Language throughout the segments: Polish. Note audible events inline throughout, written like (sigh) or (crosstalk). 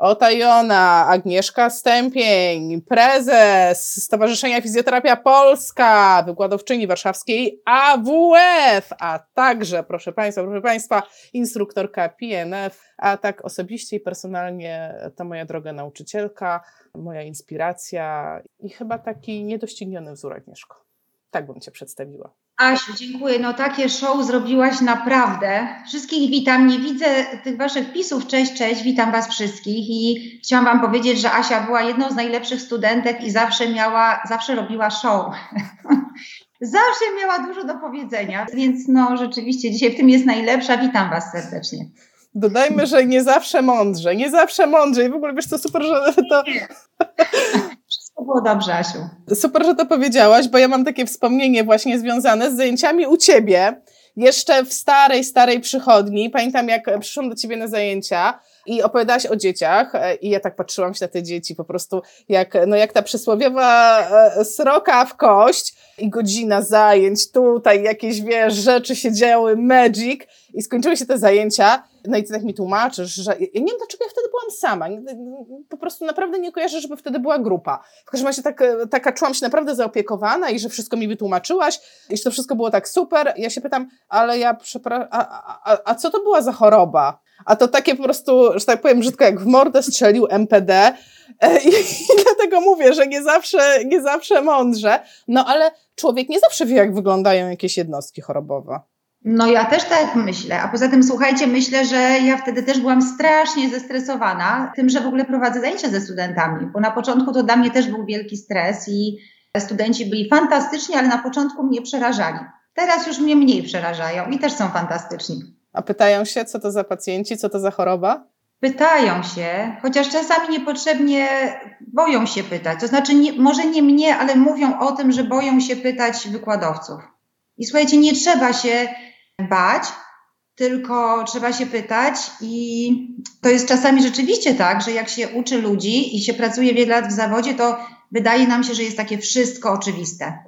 Otajona, Agnieszka Stępień, prezes Stowarzyszenia Fizjoterapia Polska, wykładowczyni warszawskiej AWF, a także, proszę Państwa, proszę Państwa, instruktorka PNF, a tak osobiście i personalnie to moja droga nauczycielka, moja inspiracja i chyba taki niedościgniony wzór Agnieszko. Tak bym Cię przedstawiła. Asiu, dziękuję. No takie show zrobiłaś naprawdę. Wszystkich witam. Nie widzę tych waszych pisów. Cześć, cześć. Witam was wszystkich i chciałam wam powiedzieć, że Asia była jedną z najlepszych studentek i zawsze miała, zawsze robiła show. (laughs) zawsze miała dużo do powiedzenia, więc no rzeczywiście dzisiaj w tym jest najlepsza. Witam was serdecznie. Dodajmy, że nie zawsze mądrze, nie zawsze mądrze i w ogóle wiesz co, super, że to... To było dobrze, Asiu. Super, że to powiedziałaś, bo ja mam takie wspomnienie właśnie związane z zajęciami u ciebie. Jeszcze w starej, starej przychodni. Pamiętam, jak przyszłam do ciebie na zajęcia i opowiadałaś o dzieciach e, i ja tak patrzyłam się na te dzieci po prostu jak, no jak ta przysłowiowa e, sroka w kość i godzina zajęć, tutaj jakieś, wiesz, rzeczy się działy, magic i skończyły się te zajęcia no i ty tak mi tłumaczysz, że ja nie wiem, dlaczego ja wtedy byłam sama. Po prostu naprawdę nie kojarzę, żeby wtedy była grupa. W każdym razie tak, taka czułam się naprawdę zaopiekowana i że wszystko mi wytłumaczyłaś i że to wszystko było tak super. Ja się pytam, ale ja przepraszam, a, a, a, a co to była za choroba? A to takie po prostu, że tak powiem brzydko, jak w mordę strzelił MPD. E, I, I, dlatego mówię, że nie zawsze, nie zawsze mądrze. No ale człowiek nie zawsze wie, jak wyglądają jakieś jednostki chorobowe. No ja też tak myślę, a poza tym słuchajcie, myślę, że ja wtedy też byłam strasznie zestresowana tym, że w ogóle prowadzę zajęcia ze studentami, bo na początku to dla mnie też był wielki stres i studenci byli fantastyczni, ale na początku mnie przerażali. Teraz już mnie mniej przerażają i też są fantastyczni. A pytają się, co to za pacjenci, co to za choroba? Pytają się, chociaż czasami niepotrzebnie boją się pytać. To znaczy, nie, może nie mnie, ale mówią o tym, że boją się pytać wykładowców. I słuchajcie, nie trzeba się bać, tylko trzeba się pytać i to jest czasami rzeczywiście tak, że jak się uczy ludzi i się pracuje wiele lat w zawodzie, to wydaje nam się, że jest takie wszystko oczywiste.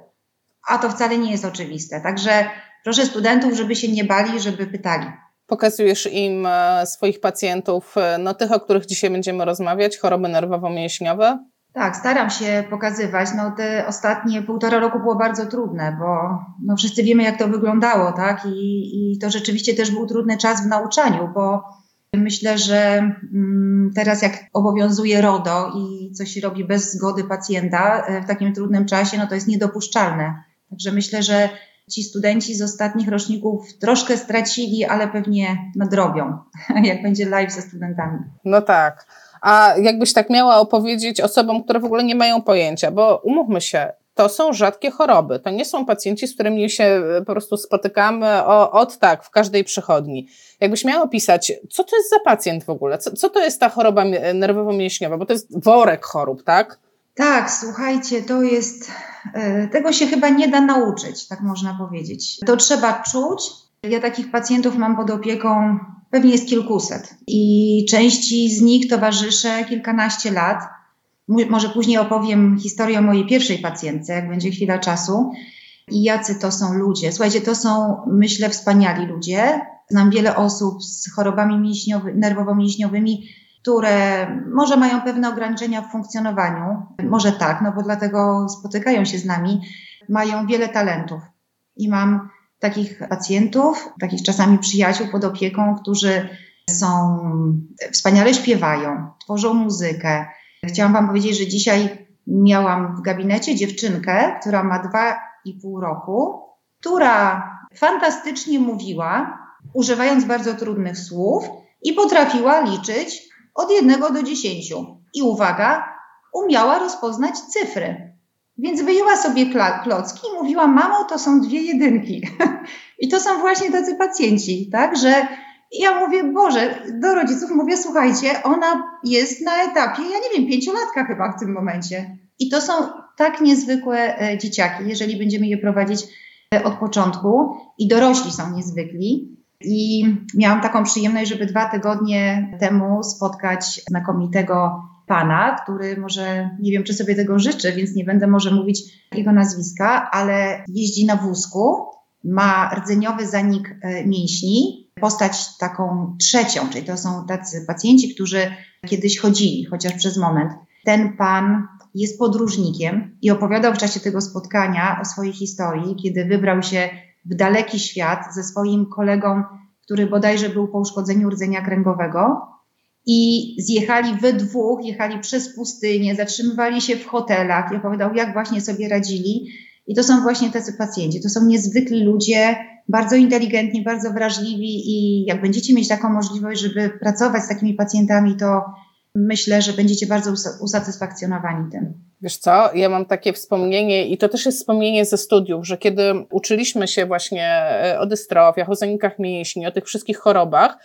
A to wcale nie jest oczywiste. Także proszę studentów, żeby się nie bali, żeby pytali. Pokazujesz im e, swoich pacjentów, e, no tych, o których dzisiaj będziemy rozmawiać, choroby nerwowo-mięśniowe? Tak, staram się pokazywać. No te ostatnie półtora roku było bardzo trudne, bo no wszyscy wiemy, jak to wyglądało, tak? I, I to rzeczywiście też był trudny czas w nauczaniu, bo myślę, że mm, teraz jak obowiązuje RODO i coś robi bez zgody pacjenta e, w takim trudnym czasie, no to jest niedopuszczalne. Także myślę, że ci studenci z ostatnich roczników troszkę stracili, ale pewnie nadrobią, (laughs) jak będzie live ze studentami. No tak. A jakbyś tak miała opowiedzieć osobom, które w ogóle nie mają pojęcia, bo umówmy się, to są rzadkie choroby. To nie są pacjenci, z którymi się e, po prostu spotykamy o, od tak w każdej przychodni. Jakbyś miała opisać, co to jest za pacjent w ogóle? Co, co to jest ta choroba nerwowo-mięśniowa? Bo to jest worek chorób, tak? Tak, słuchajcie, to jest. E, tego się chyba nie da nauczyć, tak można powiedzieć. To trzeba czuć. Ja takich pacjentów mam pod opieką pewnie jest kilkuset i części z nich towarzyszę kilkanaście lat. Może później opowiem historię o mojej pierwszej pacjentce, jak będzie chwila czasu. I jacy to są ludzie? Słuchajcie, to są, myślę, wspaniali ludzie. Znam wiele osób z chorobami nerwowo-mięśniowymi, które może mają pewne ograniczenia w funkcjonowaniu. Może tak, no bo dlatego spotykają się z nami. Mają wiele talentów. I mam takich pacjentów, takich czasami przyjaciół pod opieką, którzy są, wspaniale śpiewają, tworzą muzykę. Chciałam Wam powiedzieć, że dzisiaj miałam w gabinecie dziewczynkę, która ma dwa i pół roku, która fantastycznie mówiła, używając bardzo trudnych słów i potrafiła liczyć od jednego do dziesięciu. I uwaga, umiała rozpoznać cyfry. Więc wyjęła sobie klocki i mówiła, mamo, to są dwie jedynki. (laughs) I to są właśnie tacy pacjenci, tak, że ja mówię, Boże, do rodziców mówię, słuchajcie, ona jest na etapie, ja nie wiem, pięciolatka chyba w tym momencie. I to są tak niezwykłe e, dzieciaki, jeżeli będziemy je prowadzić e, od początku. I dorośli są niezwykli. I miałam taką przyjemność, żeby dwa tygodnie temu spotkać znakomitego pana, który może, nie wiem, czy sobie tego życzy, więc nie będę może mówić jego nazwiska, ale jeździ na wózku ma rdzeniowy zanik e, mięśni, postać taką trzecią, czyli to są tacy pacjenci, którzy kiedyś chodzili, chociaż przez moment. Ten pan jest podróżnikiem i opowiadał w czasie tego spotkania o swojej historii, kiedy wybrał się w daleki świat ze swoim kolegą, który bodajże był po uszkodzeniu rdzenia kręgowego. I zjechali we dwóch, jechali przez pustynię, zatrzymywali się w hotelach i opowiadał, jak właśnie sobie radzili. I to są właśnie tacy pacjenci. To są niezwykli ludzie, bardzo inteligentni, bardzo wrażliwi i jak będziecie mieć taką możliwość, żeby pracować z takimi pacjentami, to myślę, że będziecie bardzo usatysfakcjonowani tym. Wiesz co, ja mam takie wspomnienie i to też jest wspomnienie ze studiów, że kiedy uczyliśmy się właśnie e, o dystrofiach, o zanikach mięśni, o tych wszystkich chorobach,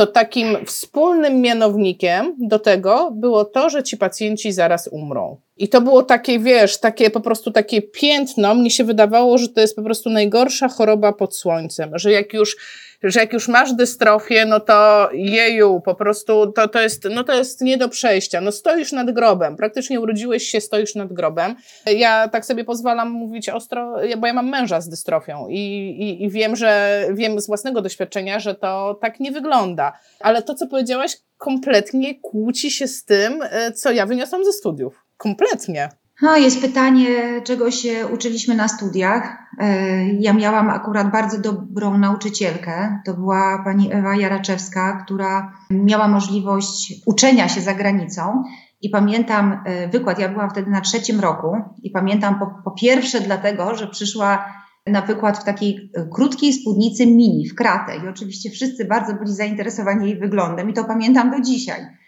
to takim wspólnym mianownikiem do tego było to, że ci pacjenci zaraz umrą. I to było takie, wiesz, takie po prostu takie piętno. Mnie się wydawało, że to jest po prostu najgorsza choroba pod słońcem, że jak już że jak już masz dystrofię, no to jeju, po prostu to, to, jest, no to jest nie do przejścia. No stoisz nad grobem, praktycznie urodziłeś się, stoisz nad grobem. Ja tak sobie pozwalam mówić ostro, bo ja mam męża z dystrofią i, i, i wiem, że wiem z własnego doświadczenia, że to tak nie wygląda. Ale to, co powiedziałaś, kompletnie kłóci się z tym, e, co ja wyniosłam ze studiów. Kompletnie. No, jest pytanie, czego się uczyliśmy na studiach. E, ja miałam akurat bardzo dobrą nauczycielkę. To była pani Ewa Jaraczewska, która miała możliwość uczenia się za granicą. I pamiętam e, wykład, ja byłam wtedy na trzecim roku, i pamiętam po, po pierwsze dlatego, że przyszła na wykład w takiej e, krótkiej spódnicy mini, w kratę. I oczywiście wszyscy bardzo byli zainteresowani jej wyglądem, i to pamiętam do dzisiaj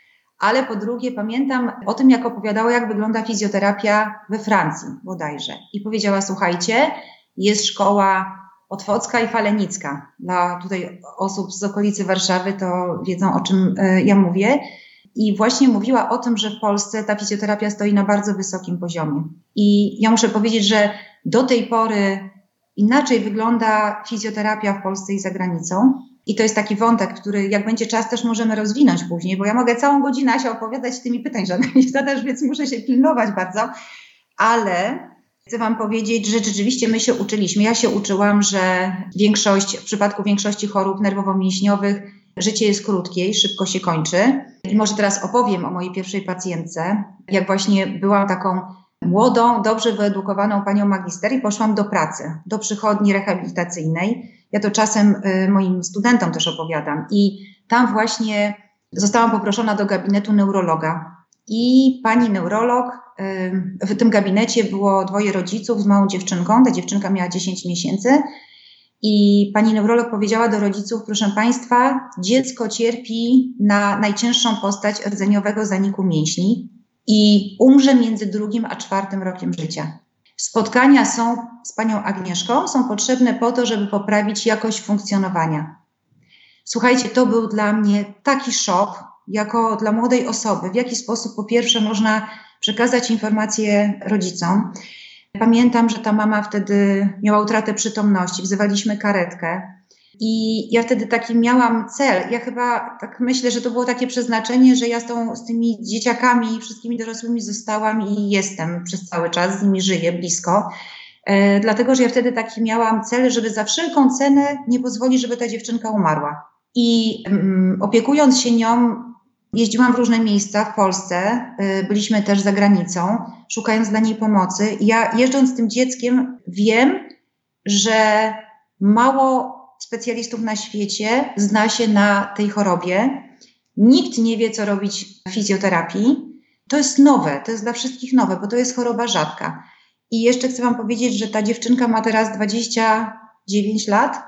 ale po drugie pamiętam o tym, jak opowiadała, jak wygląda fizjoterapia we Francji bodajże. I powiedziała, słuchajcie, jest szkoła Otwocka i Falenicka. Dla tutaj osób z okolicy Warszawy to wiedzą, o czym e, ja mówię. I właśnie mówiła o tym, że w Polsce ta fizjoterapia stoi na bardzo wysokim poziomie. I ja muszę powiedzieć, że do tej pory inaczej wygląda fizjoterapia w Polsce i za granicą. I to jest taki wątek, który jak będzie czas też możemy rozwinąć później, bo ja mogę całą godzinę się opowiadać tymi pytań, żadnych (laughs) nie zadasz, więc muszę się pilnować bardzo. Ale chcę Wam powiedzieć, że rzeczywiście my się uczyliśmy. Ja się uczyłam, że większość, w przypadku większości chorób nerwowo-mięśniowych życie jest krótkie i szybko się kończy. I może teraz opowiem o mojej pierwszej pacjentce, jak właśnie byłam taką młodą, dobrze wyedukowaną panią magister i poszłam do pracy, do przychodni rehabilitacyjnej. Ja to czasem y, moim studentom też opowiadam. I tam właśnie zostałam poproszona do gabinetu neurologa. I pani neurolog, y, w tym gabinecie było dwoje rodziców z małą dziewczynką. Ta dziewczynka miała 10 miesięcy. I pani neurolog powiedziała do rodziców: Proszę Państwa, dziecko cierpi na najcięższą postać rdzeniowego zaniku mięśni i umrze między drugim a czwartym rokiem życia. Spotkania są z panią Agnieszką, są potrzebne po to, żeby poprawić jakość funkcjonowania. Słuchajcie, to był dla mnie taki szok, jako dla młodej osoby, w jaki sposób po pierwsze można przekazać informacje rodzicom. Pamiętam, że ta mama wtedy miała utratę przytomności, wzywaliśmy karetkę. I ja wtedy taki miałam cel. Ja chyba tak myślę, że to było takie przeznaczenie, że ja z, tą, z tymi dzieciakami i wszystkimi dorosłymi zostałam i jestem przez cały czas, z nimi żyję blisko. E, dlatego, że ja wtedy taki miałam cel, żeby za wszelką cenę nie pozwolić, żeby ta dziewczynka umarła. I mm, opiekując się nią, jeździłam w różne miejsca w Polsce, y, byliśmy też za granicą, szukając dla niej pomocy. I ja jeżdżąc z tym dzieckiem, wiem, że mało specjalistów na świecie zna się na tej chorobie. Nikt nie wie, co robić w fizjoterapii. To jest nowe, to jest dla wszystkich nowe, bo to jest choroba rzadka. I jeszcze chcę Wam powiedzieć, że ta dziewczynka ma teraz 29 lat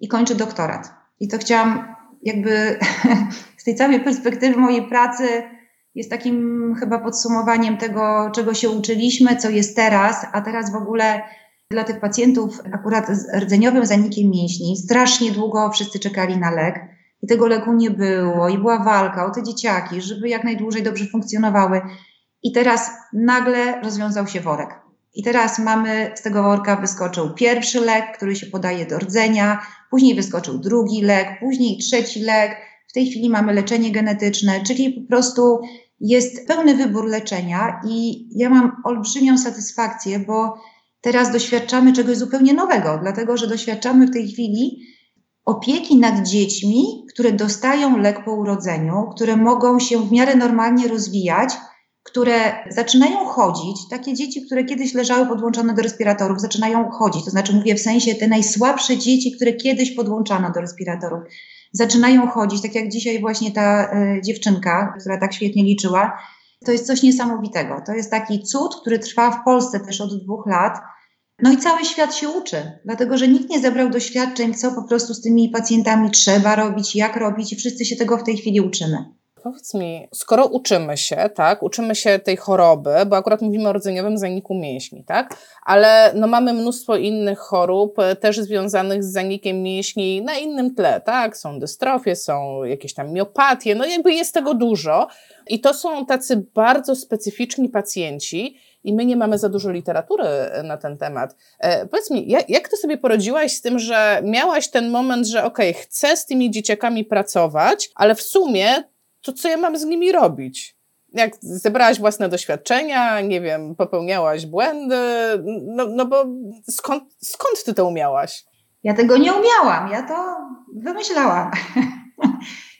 i kończy doktorat. I to chciałam jakby (laughs) z tej całej perspektywy mojej pracy jest takim chyba podsumowaniem tego, czego się uczyliśmy, co jest teraz, a teraz w ogóle dla tych pacjentów akurat z rdzeniowym zanikiem mięśni strasznie długo wszyscy czekali na lek i tego leku nie było i była walka o te dzieciaki, żeby jak najdłużej dobrze funkcjonowały. I teraz nagle rozwiązał się worek. I teraz mamy z tego worka wyskoczył pierwszy lek, który się podaje do rdzenia, później wyskoczył drugi lek, później trzeci lek. W tej chwili mamy leczenie genetyczne, czyli po prostu jest pełny wybór leczenia i ja mam olbrzymią satysfakcję, bo teraz doświadczamy czegoś zupełnie nowego, dlatego że doświadczamy w tej chwili opieki nad dziećmi, które dostają lek po urodzeniu, które mogą się w miarę normalnie rozwijać, które zaczynają chodzić, takie dzieci, które kiedyś leżały podłączone do respiratorów, zaczynają chodzić, to znaczy mówię w sensie te najsłabsze dzieci, które kiedyś podłączano do respiratorów, zaczynają chodzić, tak jak dzisiaj właśnie ta y, dziewczynka, która tak świetnie liczyła, to jest coś niesamowitego. To jest taki cud, który trwa w Polsce też od dwóch lat. No i cały świat się uczy, dlatego że nikt nie zebrał doświadczeń, co po prostu z tymi pacjentami trzeba robić, jak robić, i wszyscy się tego w tej chwili uczymy. Powiedz mi, skoro uczymy się, tak, uczymy się tej choroby, bo akurat mówimy o rdzeniowym zaniku mięśni, tak, ale no mamy mnóstwo innych chorób e, też związanych z zanikiem mięśni na innym tle, tak, są dystrofie, są jakieś tam miopatie, no jakby jest tego dużo i to są tacy bardzo specyficzni pacjenci, i my nie mamy za dużo literatury e, na ten temat. E, powiedz mi, jak, jak sobie poradziłaś z tym, że miałaś ten moment, że okej, okay, chcę z tymi dzieciakami pracować, ale w sumie to co ja mam z nimi robić? Jak zebrałaś własne doświadczenia, nie wiem, popełniałaś błędy, no, no bo skąd, skąd ty to umiałaś? Ja tego nie umiałam, ja to wymyślałam. (laughs)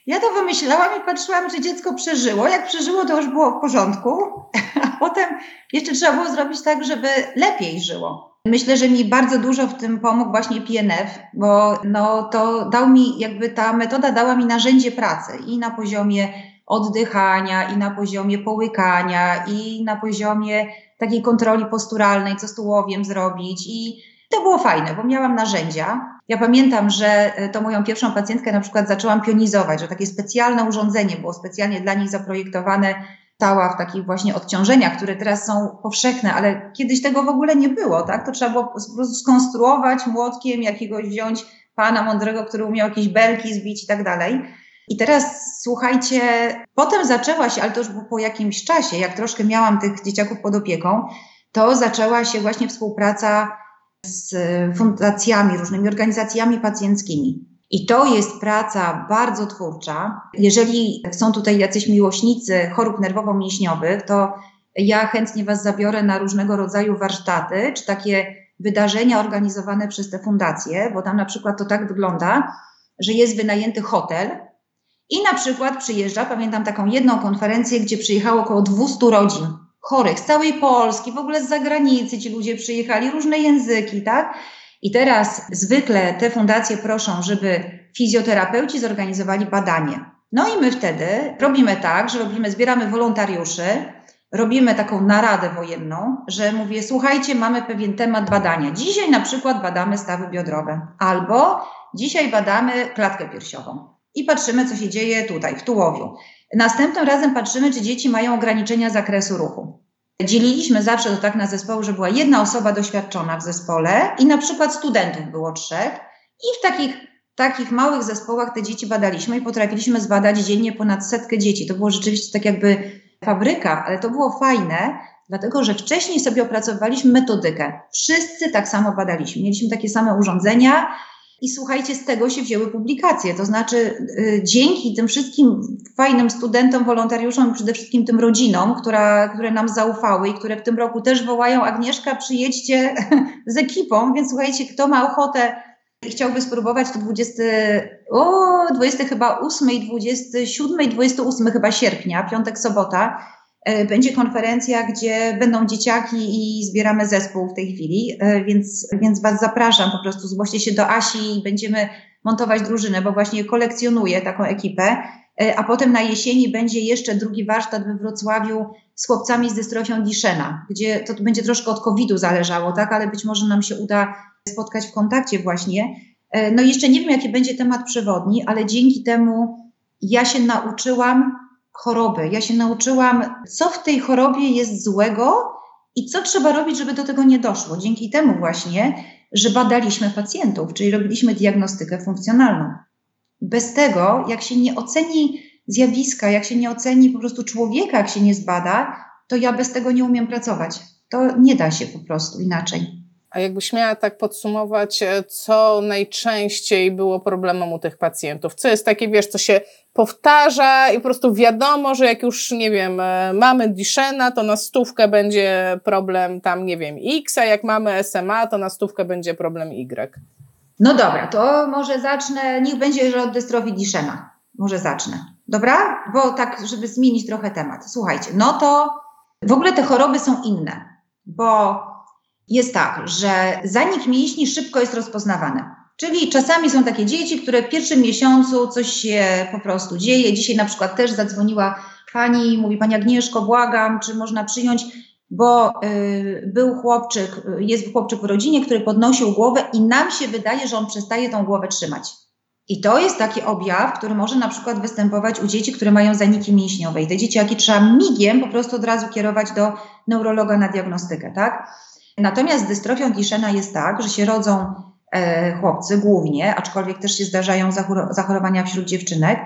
Ja to wymyślałam i patrzyłam, czy dziecko przeżyło. Jak przeżyło, to już było w porządku, (laughs) a potem jeszcze trzeba było zrobić tak, żeby lepiej żyło. Myślę, że mi bardzo dużo w tym pomógł właśnie PNF, bo no, to dał mi, jakby ta metoda dała mi narzędzie pracy i na poziomie oddychania, i na poziomie połykania, i na poziomie takiej kontroli posturalnej, co z tułowiem zrobić. I to było fajne, bo miałam narzędzia. Ja pamiętam, że e, to moją pierwszą pacjentkę na przykład zaczęłam pionizować, że takie specjalne urządzenie było specjalnie dla nich zaprojektowane, stała w takich właśnie odciążeniach, które teraz są powszechne, ale kiedyś tego w ogóle nie było, tak? To trzeba było po prostu skonstruować młotkiem, jakiegoś wziąć pana mądrego, który umiał jakieś belki zbić i tak dalej. I teraz słuchajcie, potem zaczęła się, ale to już po jakimś czasie, jak troszkę miałam tych dzieciaków pod opieką, to zaczęła się właśnie współpraca z fundacjami, różnymi organizacjami pacjenckimi. I to jest praca bardzo twórcza. Jeżeli są tutaj jacyś miłośnicy chorób nerwowo-mięśniowych, to ja chętnie Was zabiorę na różnego rodzaju warsztaty, czy takie wydarzenia organizowane przez te fundacje, bo tam na przykład to tak wygląda, że jest wynajęty hotel i na przykład przyjeżdża, pamiętam taką jedną konferencję, gdzie przyjechało około 200 rodzin chorych z całej Polski, w ogóle z zagranicy ci ludzie przyjechali, różne języki, tak? I teraz zwykle te fundacje proszą, żeby fizjoterapeuci zorganizowali badanie. No i my wtedy robimy tak, że robimy, zbieramy wolontariuszy, robimy taką naradę wojenną, że mówię, słuchajcie, mamy pewien temat badania. Dzisiaj na przykład badamy stawy biodrowe, albo dzisiaj badamy klatkę piersiową i patrzymy, co się dzieje tutaj, w tułowiu. Następnym razem patrzymy, czy dzieci mają ograniczenia zakresu ruchu. Dzieliliśmy zawsze to tak na zespoły, że była jedna osoba doświadczona w zespole i na przykład studentów było trzech i w takich, takich małych zespołach te dzieci badaliśmy i potrafiliśmy zbadać dziennie ponad setkę dzieci. To było rzeczywiście tak jakby fabryka, ale to było fajne, dlatego że wcześniej sobie opracowaliśmy metodykę. Wszyscy tak samo badaliśmy. Mieliśmy takie same urządzenia, i słuchajcie, z tego się wzięły publikacje. To znaczy, y, dzięki tym wszystkim fajnym studentom, wolontariuszom przede wszystkim tym rodzinom, która, które nam zaufały i które w tym roku też wołają: Agnieszka, przyjedźcie (laughs) z ekipą. Więc słuchajcie, kto ma ochotę i chciałby spróbować, to 20, o, 20 chyba 8 i 27 i 28 chyba sierpnia, piątek, sobota będzie konferencja, gdzie będą dzieciaki i zbieramy zespół w tej chwili, e, więc, więc Was zapraszam, po prostu zgłoście się do Asi i będziemy montować drużynę, bo właśnie kolekcjonuję taką ekipę. E, a potem na jesieni będzie jeszcze drugi warsztat we Wrocławiu z chłopcami z dystrofią Diszena, gdzie to będzie troszkę od COVID-u zależało, tak, ale być może nam się uda spotkać w kontakcie właśnie. No i jeszcze nie wiem, jaki będzie temat przewodni, ale dzięki temu ja się nauczyłam choroby. Ja się nauczyłam, co w tej chorobie jest złego i co trzeba robić, żeby do tego nie doszło. Dzięki temu właśnie, że badaliśmy pacjentów, czyli robiliśmy diagnostykę funkcjonalną. Bez tego, jak się nie oceni zjawiska, jak się nie oceni po prostu człowieka, jak się nie zbada, to ja bez tego nie umiem pracować. To nie da się po prostu inaczej. A jakbyś miała tak podsumować, e, co najczęściej było problemem u tych pacjentów? Co jest takie, wiesz, co się powtarza i po prostu wiadomo, że jak już, nie wiem, e, mamy Dishena, to na stówkę będzie problem tam, nie wiem, X, a jak mamy SMA, to na stówkę będzie problem Y. No dobra, to może zacznę, niech będzie, że od dystrofii Dishena. Może zacznę. Dobra? Bo tak, żeby zmienić trochę temat. Słuchajcie, no to w ogóle te choroby są inne, bo jest tak, że zanik mięśni szybko jest rozpoznawany. Czyli czasami są takie dzieci, które w pierwszym miesiącu coś się po prostu dzieje. Dzisiaj na przykład też zadzwoniła pani, mówi pani Agnieszko, błagam, czy można przyjąć, bo y, był chłopczyk, jest chłopczyk w rodzinie, który podnosił głowę i nam się wydaje, że on przestaje tą głowę trzymać. I to jest taki objaw, który może na przykład występować u dzieci, które mają zaniki mięśniowe. I te dzieciaki trzeba migiem po prostu od razu kierować do neurologa na diagnostykę, tak? Natomiast z dystrofią Duchenne jest tak, że się rodzą e, chłopcy głównie, aczkolwiek też się zdarzają zachorowania wśród dziewczynek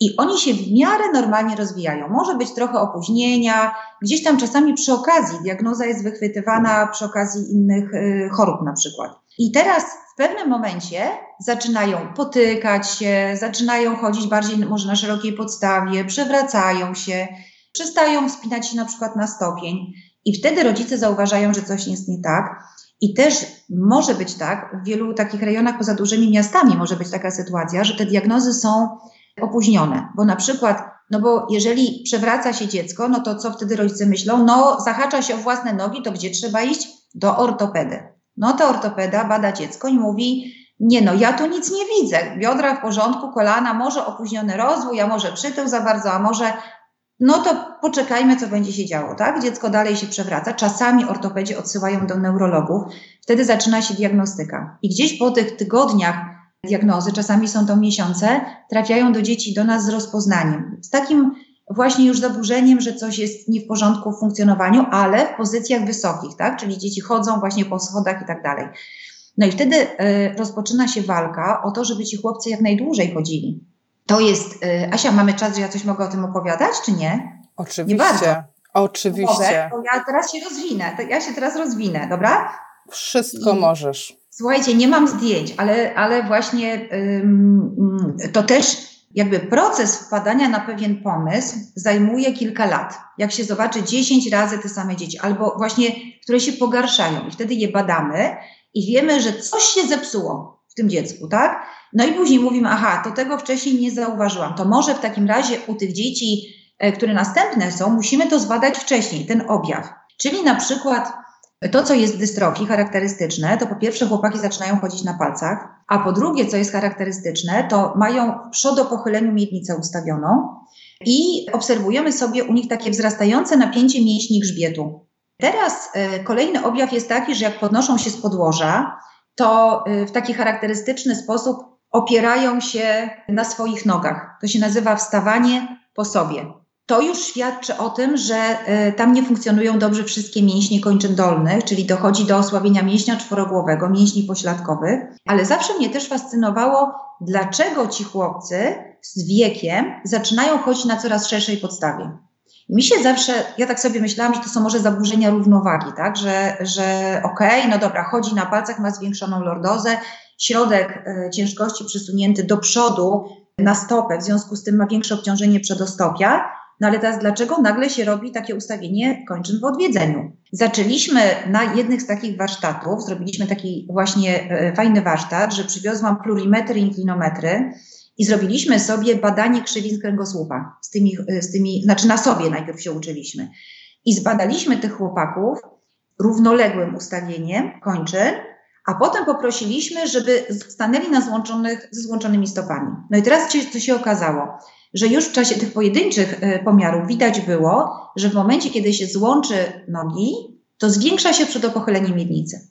i oni się w miarę normalnie rozwijają. Może być trochę opóźnienia, gdzieś tam czasami przy okazji, diagnoza jest wychwytywana przy okazji innych y, chorób na przykład. I teraz w pewnym momencie zaczynają potykać się, zaczynają chodzić bardziej może na szerokiej podstawie, przewracają się, przestają wspinać się na przykład na stopień. I wtedy rodzice zauważają, że coś jest nie tak. I też może być tak, w wielu takich rejonach poza dużymi miastami może być taka sytuacja, że te diagnozy są opóźnione, bo na przykład, no bo jeżeli przewraca się dziecko, no to co wtedy rodzice myślą? No, zahacza się o własne nogi, to gdzie trzeba iść? Do ortopedy. No to ortopeda bada dziecko i mówi, nie no, ja tu nic nie widzę. Biodra w porządku, kolana, może opóźniony rozwój, a może przytył za bardzo, a może no to poczekajmy, co będzie się działo, tak? Dziecko dalej się przewraca. Czasami ortopedzi odsyłają do neurologów, wtedy zaczyna się diagnostyka. I gdzieś po tych tygodniach diagnozy, czasami są to miesiące, trafiają do dzieci do nas z rozpoznaniem. Z takim właśnie już zaburzeniem, że coś jest nie w porządku w funkcjonowaniu, ale w pozycjach wysokich, tak? Czyli dzieci chodzą właśnie po schodach i tak dalej. No i wtedy y, rozpoczyna się walka o to, żeby ci chłopcy jak najdłużej chodzili. To jest, y, Asia, mamy czas, że ja coś mogę o tym opowiadać, czy nie? Oczywiście. Nie bardzo. Oczywiście. Mogę, to ja teraz się rozwinę. Ja się teraz rozwinę, dobra? Wszystko I, możesz. Słuchajcie, nie mam zdjęć, ale, ale właśnie ym, to też jakby proces wpadania na pewien pomysł zajmuje kilka lat. Jak się zobaczy 10 razy te same dzieci, albo właśnie, które się pogarszają, i wtedy je badamy i wiemy, że coś się zepsuło tym dziecku, tak? No i później mówimy, aha, to tego wcześniej nie zauważyłam. To może w takim razie u tych dzieci, e, które następne są, musimy to zbadać wcześniej, ten objaw. Czyli na przykład to, co jest dystrofii charakterystyczne, to po pierwsze chłopaki zaczynają chodzić na palcach, a po drugie, co jest charakterystyczne, to mają przodopochyleniu miednicę ustawioną i obserwujemy sobie u nich takie wzrastające napięcie mięśni grzbietu. Teraz y, kolejny objaw jest taki, że jak podnoszą się z podłoża, to y, w taki charakterystyczny sposób opierają się na swoich nogach. To się nazywa wstawanie po sobie to już świadczy o tym, że e, tam nie funkcjonują dobrze wszystkie mięśnie kończyn dolnych, czyli dochodzi do osłabienia mięśnia czworogłowego, mięśni pośladkowych. Ale zawsze mnie też fascynowało, dlaczego ci chłopcy z wiekiem zaczynają chodzić na coraz szerszej podstawie. Mi się zawsze, ja tak sobie myślałam, że to są może zaburzenia równowagi, tak, że, że okej, okay, no dobra, chodzi na palcach, ma zwiększoną lordozę, środek e, ciężkości przesunięty do przodu na stopę, w związku z tym ma większe obciążenie przedostopia, no ale teraz dlaczego nagle się robi takie ustawienie kończyn w odwiedzeniu? Zaczęliśmy na jednych z takich warsztatów, zrobiliśmy taki właśnie e, fajny warsztat, że przywiozłam plurimetry i inklinometry i zrobiliśmy sobie badanie krzywin kręgosłupa z tymi, z tymi, znaczy na sobie najpierw się uczyliśmy. I zbadaliśmy tych chłopaków równoległym ustawieniem kończyn, a potem poprosiliśmy, żeby stanęli na złączonych, ze złączonymi stopami. No i teraz co się okazało? że już w czasie tych pojedynczych e, pomiarów widać było, że w momencie, kiedy się złączy nogi, to zwiększa się przedopochylenie miednicy.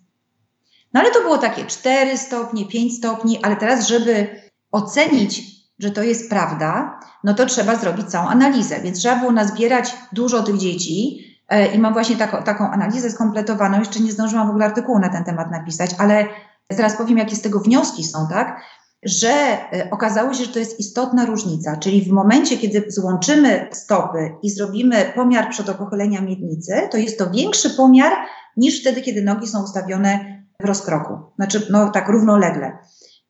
No ale to było takie 4 stopnie, 5 stopni, ale teraz, żeby ocenić, że to jest prawda, no to trzeba zrobić całą analizę. Więc trzeba było nazbierać dużo tych dzieci e, i mam właśnie taką, taką analizę skompletowaną. Jeszcze nie zdążyłam w ogóle artykułu na ten temat napisać, ale zaraz powiem, jakie z tego wnioski są, tak? że e, okazało się, że to jest istotna różnica, czyli w momencie, kiedy złączymy stopy i zrobimy pomiar przodopochylenia miednicy, to jest to większy pomiar niż wtedy, kiedy nogi są ustawione w rozkroku, znaczy no tak równolegle.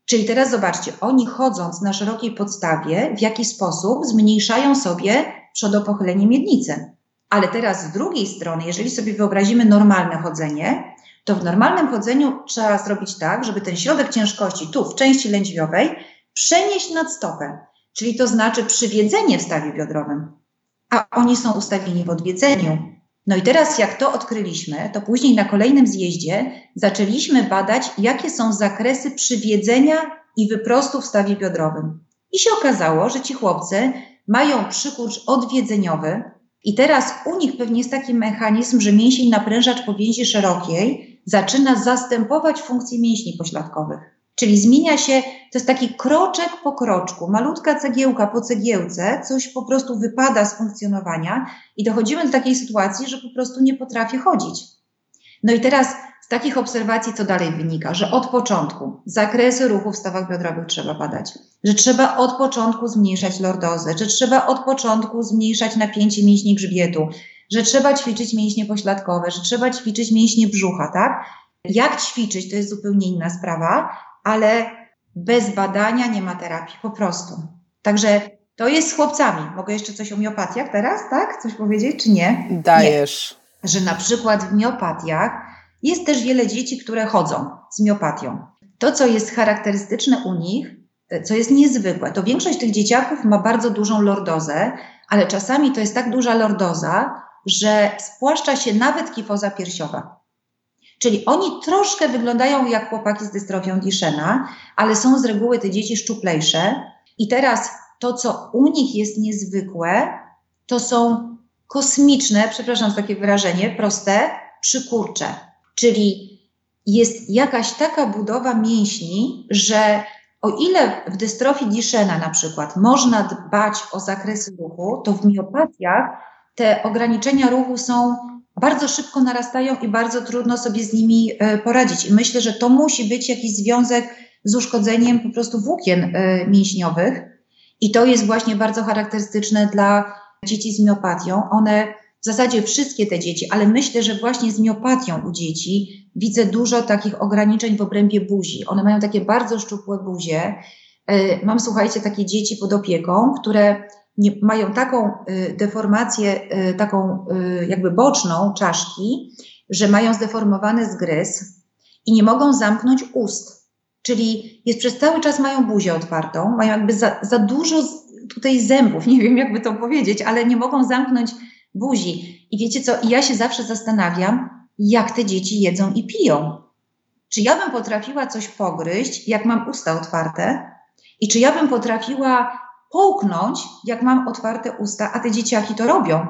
Czyli teraz zobaczcie, oni chodząc na szerokiej podstawie, w jaki sposób zmniejszają sobie przodopochylenie miednicy. Ale teraz z drugiej strony, jeżeli sobie wyobrazimy normalne chodzenie, to w normalnym chodzeniu trzeba zrobić tak, żeby ten środek ciężkości tu w części lędźwiowej przenieść nad stopę, czyli to znaczy przywiedzenie w stawie biodrowym. A oni są ustawieni w odwiedzeniu. No i teraz, jak to odkryliśmy, to później na kolejnym zjeździe zaczęliśmy badać, jakie są zakresy przywiedzenia i wyprostu w stawie biodrowym. I się okazało, że ci chłopcy mają przykurcz odwiedzeniowy, i teraz u nich pewnie jest taki mechanizm, że mięsień naprężacz powięzi szerokiej zaczyna zastępować funkcje mięśni pośladkowych. Czyli zmienia się, to jest taki kroczek po kroczku, malutka cegiełka po cegiełce, coś po prostu wypada z funkcjonowania i dochodzimy do takiej sytuacji, że po prostu nie potrafię chodzić. No i teraz z takich obserwacji co dalej wynika? Że od początku zakresy ruchu w stawach biodrowych trzeba badać, że trzeba od początku zmniejszać lordozę, że trzeba od początku zmniejszać napięcie mięśni grzbietu, że trzeba ćwiczyć mięśnie pośladkowe, że trzeba ćwiczyć mięśnie brzucha, tak? Jak ćwiczyć, to jest zupełnie inna sprawa, ale bez badania nie ma terapii, po prostu. Także to jest z chłopcami. Mogę jeszcze coś o miopatiach teraz, tak? Coś powiedzieć, czy nie? Dajesz. Nie. Że na przykład w miopatiach jest też wiele dzieci, które chodzą z miopatią. To, co jest charakterystyczne u nich, co jest niezwykłe, to większość tych dzieciaków ma bardzo dużą lordozę, ale czasami to jest tak duża lordoza, że spłaszcza się nawet kifoza piersiowa. Czyli oni troszkę wyglądają jak chłopaki z dystrofią Duchena, ale są z reguły te dzieci szczuplejsze. I teraz to, co u nich jest niezwykłe, to są kosmiczne, przepraszam za takie wyrażenie, proste, przykurcze. Czyli jest jakaś taka budowa mięśni, że o ile w dystrofii Duchena na przykład można dbać o zakresy ruchu, to w miopatiach te ograniczenia ruchu są bardzo szybko narastają i bardzo trudno sobie z nimi e, poradzić. I myślę, że to musi być jakiś związek z uszkodzeniem po prostu włókien e, mięśniowych. I to jest właśnie bardzo charakterystyczne dla dzieci z miopatią. One w zasadzie wszystkie te dzieci, ale myślę, że właśnie z miopatią u dzieci widzę dużo takich ograniczeń w obrębie buzi. One mają takie bardzo szczupłe buzie. E, mam, słuchajcie, takie dzieci pod opieką, które nie, mają taką y, deformację, y, taką y, jakby boczną czaszki, że mają zdeformowany zgryz i nie mogą zamknąć ust. Czyli jest przez cały czas mają buzię otwartą, mają jakby za, za dużo tutaj zębów, (laughs) nie wiem jakby to powiedzieć, ale nie mogą zamknąć buzi. I wiecie co, ja się zawsze zastanawiam, jak te dzieci jedzą i piją. Czy ja bym potrafiła coś pogryźć, jak mam usta otwarte? I czy ja bym potrafiła połknąć, jak mam otwarte usta, a te dzieciaki to robią.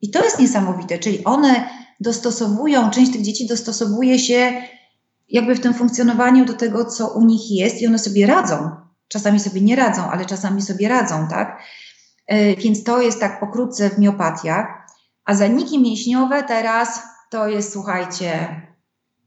I to jest niesamowite, czyli one dostosowują, część tych dzieci dostosowuje się jakby w tym funkcjonowaniu do tego, co u nich jest i one sobie radzą. Czasami sobie nie radzą, ale czasami sobie radzą, tak? E, więc to jest tak pokrótce w miopatiach. A zaniki mięśniowe teraz to jest, słuchajcie,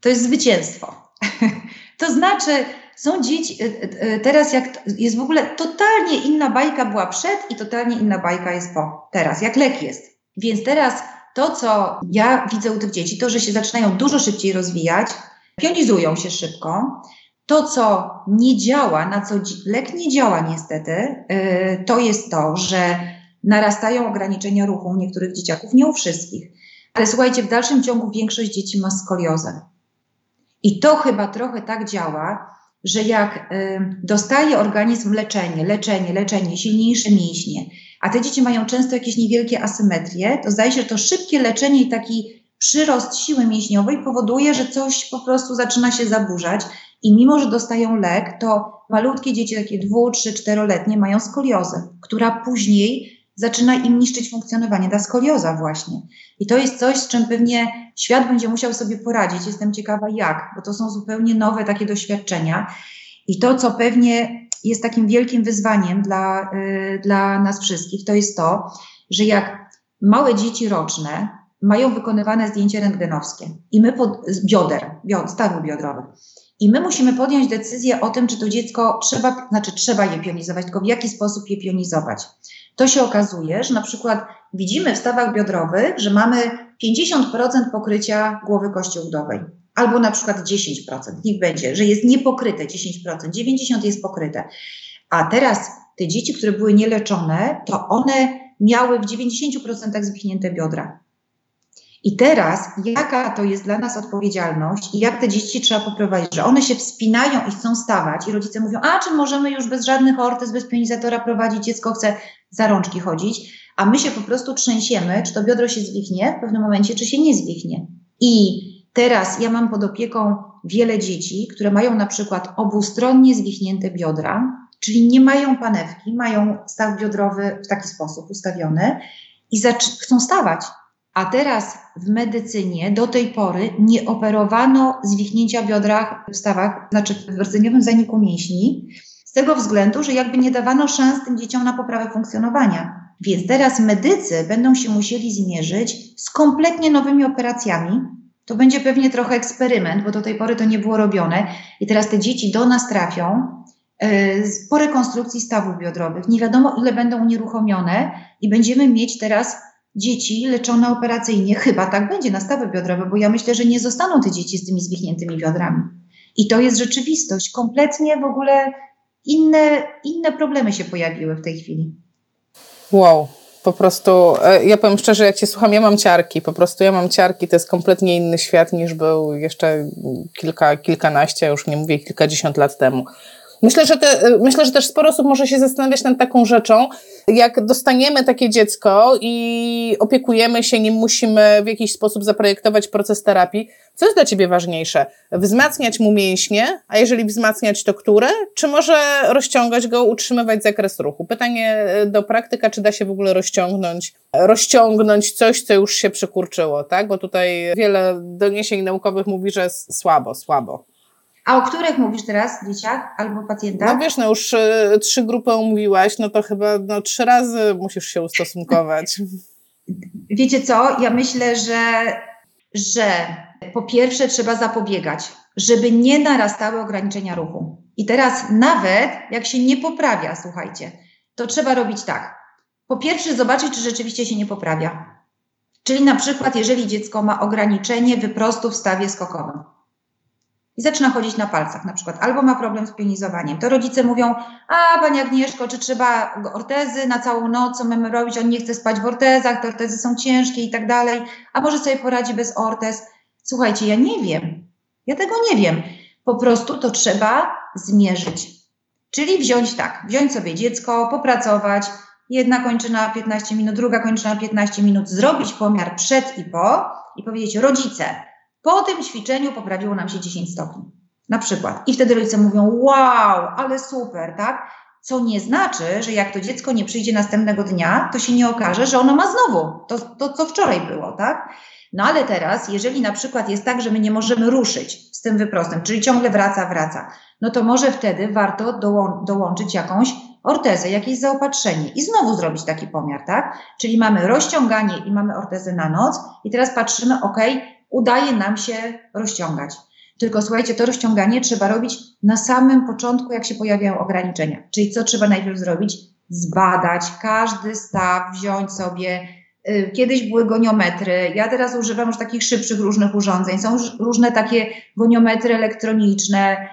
to jest zwycięstwo. (laughs) to znaczy, są dzieci, y, y, y, teraz jak jest w ogóle totalnie inna bajka była przed i totalnie inna bajka jest po, teraz, jak lek jest. Więc teraz to, co ja widzę u tych dzieci, to, że się zaczynają dużo szybciej rozwijać, pionizują się szybko. To, co nie działa, na co lek nie działa niestety, to jest to, że narastają ograniczenia ruchu u niektórych dzieciaków, nie u wszystkich. Ale słuchajcie, w dalszym ciągu większość dzieci ma skoliozę. I to chyba trochę tak działa, że jak y, dostaje organizm leczenie, leczenie, leczenie, silniejsze mięśnie, a te dzieci mają często jakieś niewielkie asymetrie, to zdaje się, że to szybkie leczenie i taki przyrost siły mięśniowej powoduje, że coś po prostu zaczyna się zaburzać i mimo, że dostają lek, to malutkie dzieci, takie dwu, trzy, czteroletnie mają skoliozę, która później zaczyna im niszczyć funkcjonowanie, ta skolioza właśnie. I to jest coś, z czym pewnie świat będzie musiał sobie poradzić. Jestem ciekawa jak, bo to są zupełnie nowe takie doświadczenia. I to, co pewnie jest takim wielkim wyzwaniem dla, yy, dla nas wszystkich, to jest to, że jak małe dzieci roczne mają wykonywane zdjęcie rentgenowskie i my pod, bioder, biod, stawów biodrowych, i my musimy podjąć decyzję o tym, czy to dziecko trzeba, znaczy trzeba je pionizować, tylko w jaki sposób je pionizować. To się okazuje, że na przykład widzimy w stawach biodrowych, że mamy 50% pokrycia głowy kości udowej. albo na przykład 10%, niech będzie, że jest niepokryte 10%, 90% jest pokryte. A teraz te dzieci, które były nieleczone, to one miały w 90% zwichnięte biodra. I teraz, jaka to jest dla nas odpowiedzialność i jak te dzieci trzeba poprowadzić, że one się wspinają i chcą stawać i rodzice mówią, a czy możemy już bez żadnych ortez, bez pionizatora prowadzić, dziecko chce za rączki chodzić, a my się po prostu trzęsiemy, czy to biodro się zwichnie w pewnym momencie, czy się nie zwichnie. I teraz ja mam pod opieką wiele dzieci, które mają na przykład obustronnie zwichnięte biodra, czyli nie mają panewki, mają staw biodrowy w taki sposób ustawiony i chcą stawać. A teraz w medycynie do tej pory nie operowano zwichnięcia biodra w stawach, znaczy w rdzeniowym zaniku mięśni, z tego względu, że jakby nie dawano szans tym dzieciom na poprawę funkcjonowania. Więc teraz medycy będą się musieli zmierzyć z kompletnie nowymi operacjami. To będzie pewnie trochę eksperyment, bo do tej pory to nie było robione. I teraz te dzieci do nas trafią yy, po rekonstrukcji stawów biodrowych. Nie wiadomo, ile będą unieruchomione, i będziemy mieć teraz dzieci leczone operacyjnie. Chyba tak będzie na stawy biodrowe, bo ja myślę, że nie zostaną te dzieci z tymi zwichniętymi biodrami. I to jest rzeczywistość. Kompletnie w ogóle inne, inne problemy się pojawiły w tej chwili. Wow, po prostu, e, ja powiem szczerze, jak Cię słucham, ja mam ciarki, po prostu ja mam ciarki, to jest kompletnie inny świat niż był jeszcze kilka, kilkanaście, już nie mówię kilkadziesiąt lat temu. Myślę, że te, myślę, że też sporo osób może się zastanawiać nad taką rzeczą, jak dostaniemy takie dziecko i opiekujemy się nim, musimy w jakiś sposób zaprojektować proces terapii. Co jest dla Ciebie ważniejsze? Wzmacniać mu mięśnie, a jeżeli wzmacniać, to które? Czy może rozciągać go, utrzymywać zakres ruchu? Pytanie do praktyka, czy da się w ogóle rozciągnąć, rozciągnąć coś, co już się przykurczyło, tak? Bo tutaj wiele doniesień naukowych mówi, że słabo, słabo. A o których mówisz teraz, dzieciach albo pacjentach? No wiesz, no już y, trzy grupy omówiłaś, no to chyba no, trzy razy musisz się ustosunkować. (laughs) Wiecie co? Ja myślę, że, że po pierwsze trzeba zapobiegać, żeby nie narastały ograniczenia ruchu. I teraz nawet jak się nie poprawia, słuchajcie, to trzeba robić tak. Po pierwsze zobaczyć, czy rzeczywiście się nie poprawia. Czyli na przykład, jeżeli dziecko ma ograniczenie wyprostu w stawie skokowym i zaczyna chodzić na palcach na przykład, albo ma problem z pionizowaniem, to rodzice mówią, a Pani Agnieszko, czy trzeba ortezy na całą noc, co mamy robić, on nie chce spać w ortezach, te ortezy są ciężkie i tak dalej, a może sobie poradzi bez ortez. Słuchajcie, ja nie wiem, ja tego nie wiem, po prostu to trzeba zmierzyć. Czyli wziąć tak, wziąć sobie dziecko, popracować, jedna kończyna 15 minut, druga kończyna 15 minut, zrobić pomiar przed i po i powiedzieć rodzice, po tym ćwiczeniu poprawiło nam się 10 stopni. Na przykład. I wtedy rodzice mówią, wow, ale super, tak? Co nie znaczy, że jak to dziecko nie przyjdzie następnego dnia, to się nie okaże, że ono ma znowu to, to co wczoraj było, tak? No ale teraz, jeżeli na przykład jest tak, że my nie możemy ruszyć z tym wyprostem, czyli ciągle wraca, wraca, no to może wtedy warto dołą dołączyć jakąś ortezę, jakieś zaopatrzenie i znowu zrobić taki pomiar, tak? Czyli mamy rozciąganie i mamy ortezę na noc i teraz patrzymy, ok, udaje nam się rozciągać. Tylko słuchajcie, to rozciąganie trzeba robić na samym początku, jak się pojawiają ograniczenia. Czyli co trzeba najpierw zrobić? Zbadać każdy staw, wziąć sobie. Y, kiedyś były goniometry, ja teraz używam już takich szybszych różnych urządzeń. Są różne takie goniometry elektroniczne,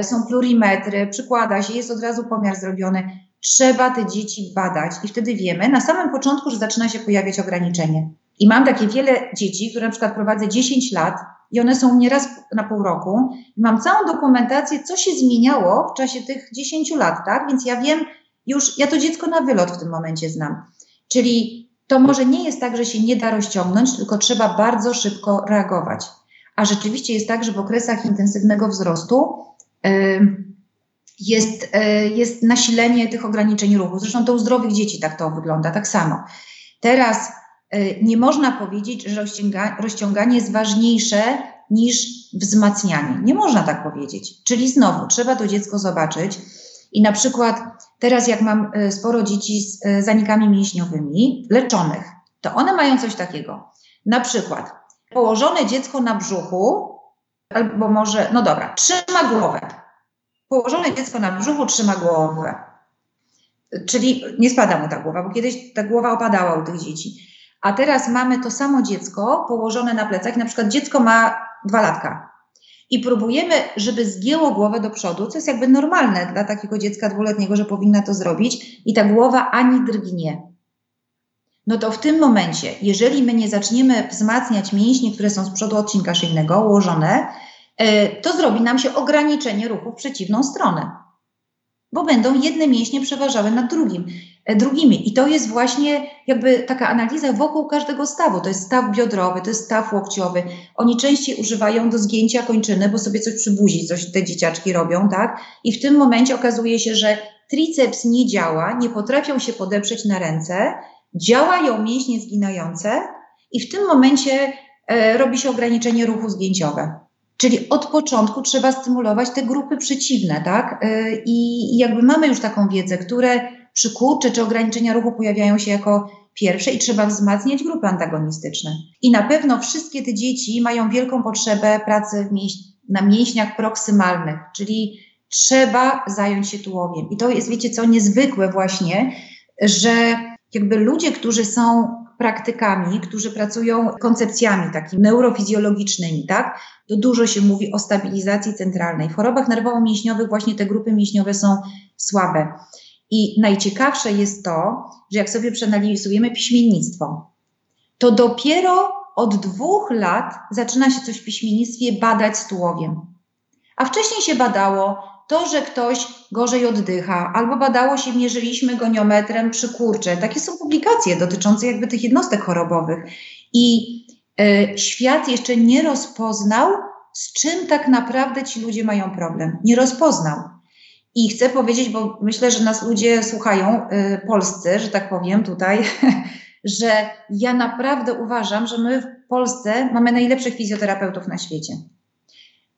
y, są plurimetry, przykłada się, jest od razu pomiar zrobiony. Trzeba te dzieci badać i wtedy wiemy na samym początku, że zaczyna się pojawiać ograniczenie. I mam takie wiele dzieci, które na przykład prowadzę 10 lat i one są nieraz na pół roku. I mam całą dokumentację, co się zmieniało w czasie tych 10 lat, tak? Więc ja wiem już, ja to dziecko na wylot w tym momencie znam. Czyli to może nie jest tak, że się nie da rozciągnąć, tylko trzeba bardzo szybko reagować. A rzeczywiście jest tak, że w okresach intensywnego wzrostu yy, jest, yy, jest nasilenie tych ograniczeń ruchu. Zresztą to u zdrowych dzieci tak to wygląda, tak samo. Teraz nie można powiedzieć, że rozciąganie jest ważniejsze niż wzmacnianie. Nie można tak powiedzieć. Czyli znowu trzeba to dziecko zobaczyć. I na przykład teraz, jak mam e, sporo dzieci z e, zanikami mięśniowymi leczonych, to one mają coś takiego. Na przykład położone dziecko na brzuchu, albo może, no dobra, trzyma głowę. Położone dziecko na brzuchu trzyma głowę. Czyli nie spada mu ta głowa, bo kiedyś ta głowa opadała u tych dzieci. A teraz mamy to samo dziecko położone na plecach. Na przykład dziecko ma dwa latka. I próbujemy, żeby zgięło głowę do przodu, co jest jakby normalne dla takiego dziecka dwuletniego, że powinna to zrobić, i ta głowa ani drgnie. No to w tym momencie, jeżeli my nie zaczniemy wzmacniać mięśni, które są z przodu odcinka szyjnego, ułożone, e, to zrobi nam się ograniczenie ruchu w przeciwną stronę bo będą jedne mięśnie przeważały nad drugim, drugimi. I to jest właśnie jakby taka analiza wokół każdego stawu. To jest staw biodrowy, to jest staw łokciowy. Oni częściej używają do zgięcia kończyny, bo sobie coś przy buzi, coś te dzieciaczki robią, tak? I w tym momencie okazuje się, że triceps nie działa, nie potrafią się podeprzeć na ręce, działają mięśnie zginające i w tym momencie e, robi się ograniczenie ruchu zgięciowe. Czyli od początku trzeba stymulować te grupy przeciwne, tak? Y, I jakby mamy już taką wiedzę, które przykurcze czy ograniczenia ruchu pojawiają się jako pierwsze i trzeba wzmacniać grupy antagonistyczne. I na pewno wszystkie te dzieci mają wielką potrzebę pracy na mięśniach proksymalnych, czyli trzeba zająć się tułowiem. I to jest, wiecie co, niezwykłe właśnie, że jakby ludzie, którzy są praktykami, którzy pracują koncepcjami takimi neurofizjologicznymi, tak? To dużo się mówi o stabilizacji centralnej. W chorobach nerwowo-mięśniowych właśnie te grupy mięśniowe są słabe. I najciekawsze jest to, że jak sobie przeanalizujemy piśmiennictwo, to dopiero od dwóch lat zaczyna się coś w piśmiennictwie badać z tułowiem. A wcześniej się badało to, że ktoś gorzej oddycha, albo badało się, mierzyliśmy goniometrem przy kurcze. Takie są publikacje dotyczące jakby tych jednostek chorobowych. I y, świat jeszcze nie rozpoznał, z czym tak naprawdę ci ludzie mają problem. Nie rozpoznał. I chcę powiedzieć, bo myślę, że nas ludzie słuchają, y, polscy, że tak powiem tutaj, (laughs) że ja naprawdę uważam, że my w Polsce mamy najlepszych fizjoterapeutów na świecie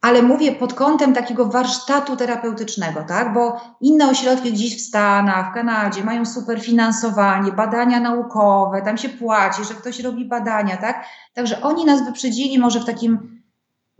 ale mówię pod kątem takiego warsztatu terapeutycznego, tak? Bo inne ośrodki gdzieś w Stanach, w Kanadzie mają super finansowanie, badania naukowe, tam się płaci, że ktoś robi badania, tak? Także oni nas wyprzedzili może w takim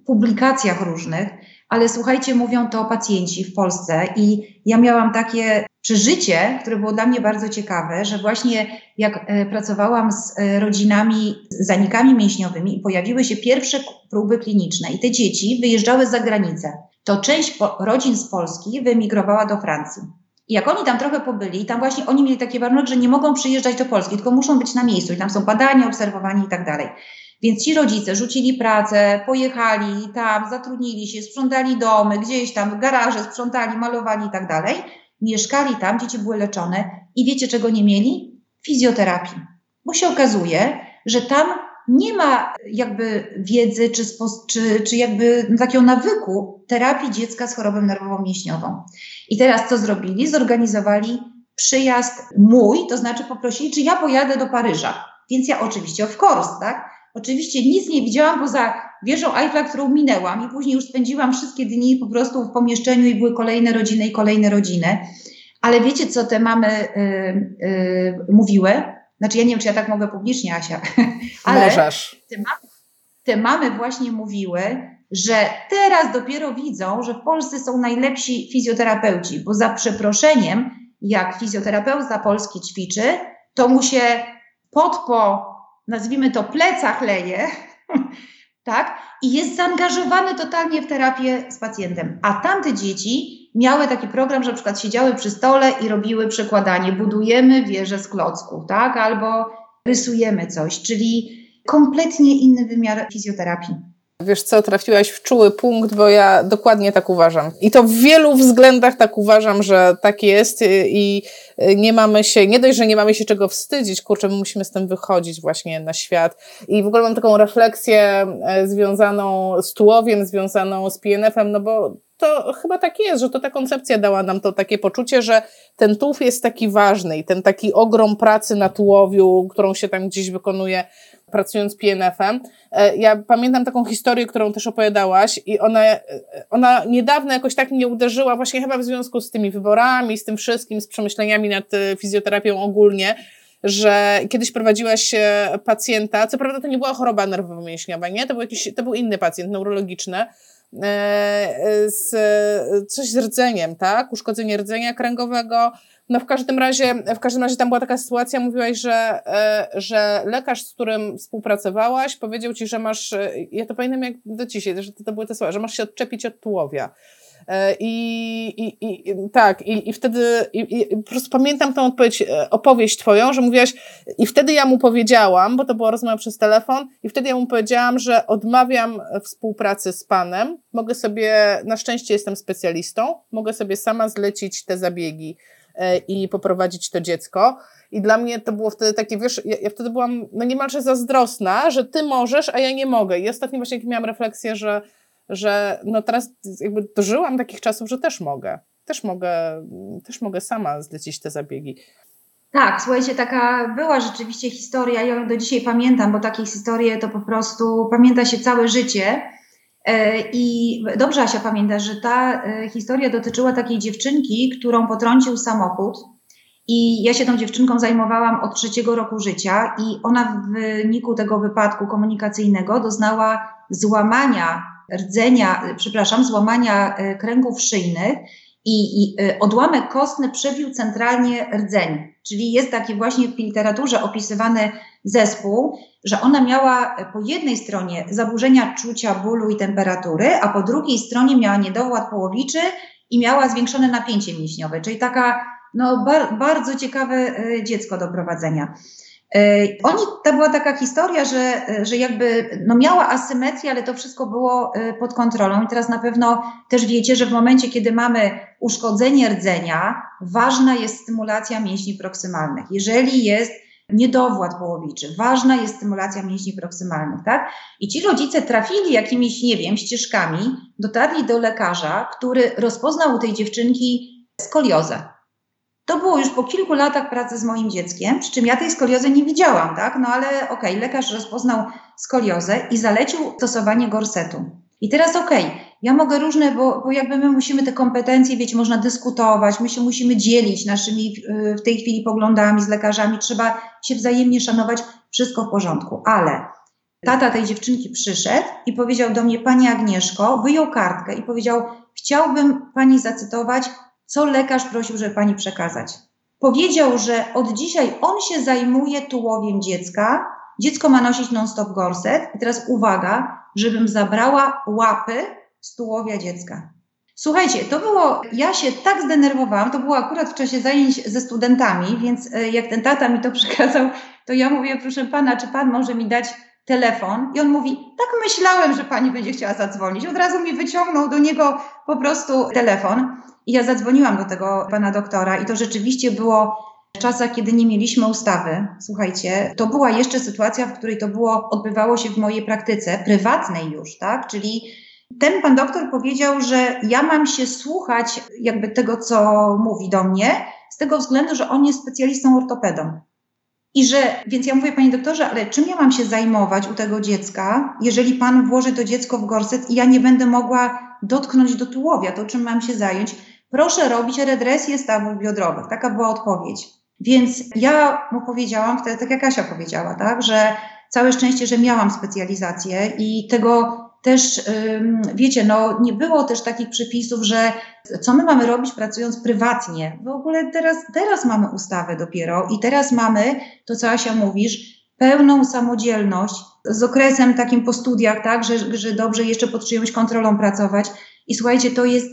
publikacjach różnych, ale słuchajcie, mówią to pacjenci w Polsce i ja miałam takie przeżycie, które było dla mnie bardzo ciekawe, że właśnie jak e, pracowałam z e, rodzinami z zanikami mięśniowymi i pojawiły się pierwsze próby kliniczne i te dzieci wyjeżdżały za granicę, to część rodzin z Polski wyemigrowała do Francji. I jak oni tam trochę pobyli, tam właśnie oni mieli takie warunki, że nie mogą przyjeżdżać do Polski, tylko muszą być na miejscu i tam są badania, obserwowanie i tak dalej. Więc ci rodzice rzucili pracę, pojechali tam, zatrudnili się, sprzątali domy, gdzieś tam garaże sprzątali, malowali i tak dalej. Mieszkali tam, dzieci były leczone i wiecie czego nie mieli? Fizjoterapii. Bo się okazuje, że tam nie ma jakby wiedzy czy, czy, czy jakby takiego nawyku terapii dziecka z chorobą nerwowo-mięśniową. I teraz co zrobili? Zorganizowali przyjazd mój, to znaczy poprosili, czy ja pojadę do Paryża. Więc ja oczywiście of course, tak? Oczywiście nic nie widziałam poza wieżą Eiffla, którą minęłam i później już spędziłam wszystkie dni po prostu w pomieszczeniu i były kolejne rodziny i kolejne rodziny. Ale wiecie, co te mamy y, y, mówiły? Znaczy, ja nie wiem, czy ja tak mogę publicznie, Asia, (laughs) ale Możesz. Te, mamy, te mamy właśnie mówiły, że teraz dopiero widzą, że w Polsce są najlepsi fizjoterapeuci, bo za przeproszeniem, jak fizjoterapeuta polski ćwiczy, to mu się pod po nazwijmy to, plecach leje, (laughs) tak? I jest zaangażowany totalnie w terapię z pacjentem. A tamte dzieci miały taki program, że na przykład siedziały przy stole i robiły przekładanie, budujemy wieżę z klocków, tak? Albo rysujemy coś, czyli kompletnie inny wymiar fizjoterapii. Wiesz co, trafiłaś w czuły punkt, bo ja dokładnie tak uważam. I to w wielu względach tak uważam, że tak jest i nie mamy się, nie dość, że nie mamy się czego wstydzić, kurczę, my musimy z tym wychodzić właśnie na świat. I w ogóle mam taką refleksję e, związaną z tułowiem, związaną z PNF-em, no bo to chyba tak jest, że to ta koncepcja dała nam to takie poczucie, że ten tułów jest taki ważny i ten taki ogrom pracy na tułowiu, którą się tam gdzieś wykonuje, pracując PNF-em. E, ja pamiętam taką historię, którą też opowiadałaś i ona, e, ona niedawno jakoś tak mnie uderzyła, właśnie chyba w związku z tymi wyborami, z tym wszystkim, z przemyśleniami nad e, fizjoterapią ogólnie, że kiedyś prowadziłaś pacjenta, co prawda to nie była choroba nerwowo-mięśniowa, nie? To był jakiś, to był inny pacjent neurologiczny, z, coś z rdzeniem, tak? Uszkodzenie rdzenia kręgowego. No w każdym razie, w każdym razie tam była taka sytuacja, mówiłaś, że, że lekarz, z którym współpracowałaś, powiedział ci, że masz, ja to pamiętam jak do dzisiaj, że to były te słowa, że masz się odczepić od tułowia. E, I, i, i tak, i, i wtedy i, i, po prostu pamiętam tą odpowiedź, e, opowieść twoją, że mówiłaś, i wtedy ja mu powiedziałam, bo to była rozmowa przez telefon, i wtedy ja mu powiedziałam, że odmawiam współpracy z panem, mogę sobie, na szczęście jestem specjalistą, mogę sobie sama zlecić te zabiegi e, i poprowadzić to dziecko. I dla mnie to było wtedy takie, wiesz, ja, ja, wtedy byłam no niemalże zazdrosna, że ty możesz, a ja nie mogę. I ostatnio właśnie miałam refleksję, że że no teraz jakby dożyłam takich czasów, że też mogę. Też mogę, też mogę sama zlecić te zabiegi. Tak, słuchajcie, taka była rzeczywiście historia, ja ją do dzisiaj pamiętam, bo takie historie to po prostu pamięta się całe życie. E, I dobrze Asia pamięta, że ta e, historia dotyczyła takiej dziewczynki, którą potrącił samochód. I ja się tą dziewczynką zajmowałam od trzeciego roku życia, i ona w wyniku tego wypadku komunikacyjnego doznała złamania rdzenia, przepraszam, złamania e, kręgów szyjnych i, i e, odłamek kostny przebił centralnie rdzeń. Czyli jest taki właśnie w literaturze opisywany zespół, że ona miała po jednej stronie zaburzenia czucia bólu i temperatury, a po drugiej stronie miała niedowład połowiczy i miała zwiększone napięcie mięśniowe, czyli taka no, bar, bardzo ciekawe e, dziecko do prowadzenia. E, oni, to była taka historia, że, że jakby no miała asymetrię, ale to wszystko było e, pod kontrolą. I teraz na pewno też wiecie, że w momencie, kiedy mamy uszkodzenie rdzenia, ważna jest stymulacja mięśni proksymalnych. Jeżeli jest niedowład połowiczy, ważna jest stymulacja mięśni proksymalnych, tak? I ci rodzice trafili jakimiś, nie wiem, ścieżkami, dotarli do lekarza, który rozpoznał u tej dziewczynki skoliozę. To było już po kilku latach pracy z moim dzieckiem, przy czym ja tej skoliozy nie widziałam, tak? No ale okej, okay, lekarz rozpoznał skoliozę i zalecił stosowanie gorsetu. I teraz okej, okay, ja mogę różne, bo, bo jakby my musimy te kompetencje, wiecie, można dyskutować, my się musimy dzielić naszymi y, w tej chwili poglądami z lekarzami, trzeba się wzajemnie szanować, wszystko w porządku, ale tata tej dziewczynki przyszedł i powiedział do mnie, Pani Agnieszko, wyjął kartkę i powiedział, chciałbym Pani zacytować co lekarz prosił, żeby pani przekazać. Powiedział, że od dzisiaj on się zajmuje tułowiem dziecka. Dziecko ma nosić non-stop gorset. I teraz uwaga, żebym zabrała łapy z tułowia dziecka. Słuchajcie, to było, ja się tak zdenerwowałam, to było akurat w czasie zajęć ze studentami, więc e, jak ten tata mi to (laughs) przekazał, to ja mówię, proszę pana, czy pan może mi dać telefon? I on mówi, tak myślałem, że pani będzie chciała zadzwonić. Od razu mi wyciągnął do niego po prostu telefon. I ja zadzwoniłam do tego pana doktora i to rzeczywiście było w czasach, kiedy nie mieliśmy ustawy. Słuchajcie, to była jeszcze sytuacja, w której to było, odbywało się w mojej praktyce, prywatnej już, tak? Czyli ten pan doktor powiedział, że ja mam się słuchać jakby tego, co mówi do mnie, z tego względu, że on jest specjalistą ortopedą. I że, więc ja mówię, panie doktorze, ale czym ja mam się zajmować u tego dziecka, jeżeli pan włoży to dziecko w gorset i ja nie będę mogła dotknąć do tułowia, to czym mam się zająć? proszę robić redresję stawów biodrowych. Taka była odpowiedź. Więc ja mu powiedziałam wtedy, tak jak Kasia powiedziała, tak, że całe szczęście, że miałam specjalizację i tego też, wiecie, no nie było też takich przepisów, że co my mamy robić pracując prywatnie. W ogóle teraz, teraz mamy ustawę dopiero i teraz mamy, to co Asia mówisz, pełną samodzielność z okresem takim po studiach, tak, że, że dobrze jeszcze pod czyjąś kontrolą pracować. I słuchajcie, to jest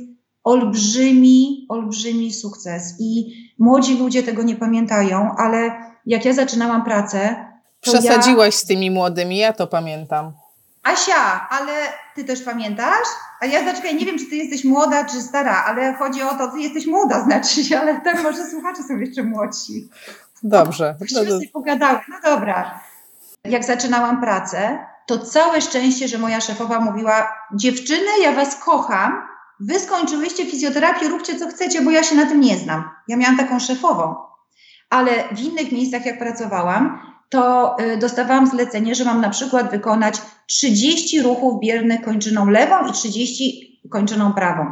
olbrzymi, olbrzymi sukces. I młodzi ludzie tego nie pamiętają, ale jak ja zaczynałam pracę. Przesadziłaś ja... z tymi młodymi, ja to pamiętam. Asia, ale ty też pamiętasz? A ja zaczekaj, nie wiem, czy ty jesteś młoda, czy stara, ale chodzi o to, ty jesteś młoda, znaczy się, (laughs) ale tak może słuchacze są jeszcze młodsi. Dobrze. No, no, no. pogadały. No dobra. Jak zaczynałam pracę, to całe szczęście, że moja szefowa mówiła: Dziewczyny, ja was kocham, Wy skończyłyście fizjoterapię, róbcie co chcecie, bo ja się na tym nie znam. Ja miałam taką szefową. Ale w innych miejscach, jak pracowałam, to y, dostawałam zlecenie, że mam na przykład wykonać 30 ruchów biernych kończyną lewą i 30 kończyną prawą.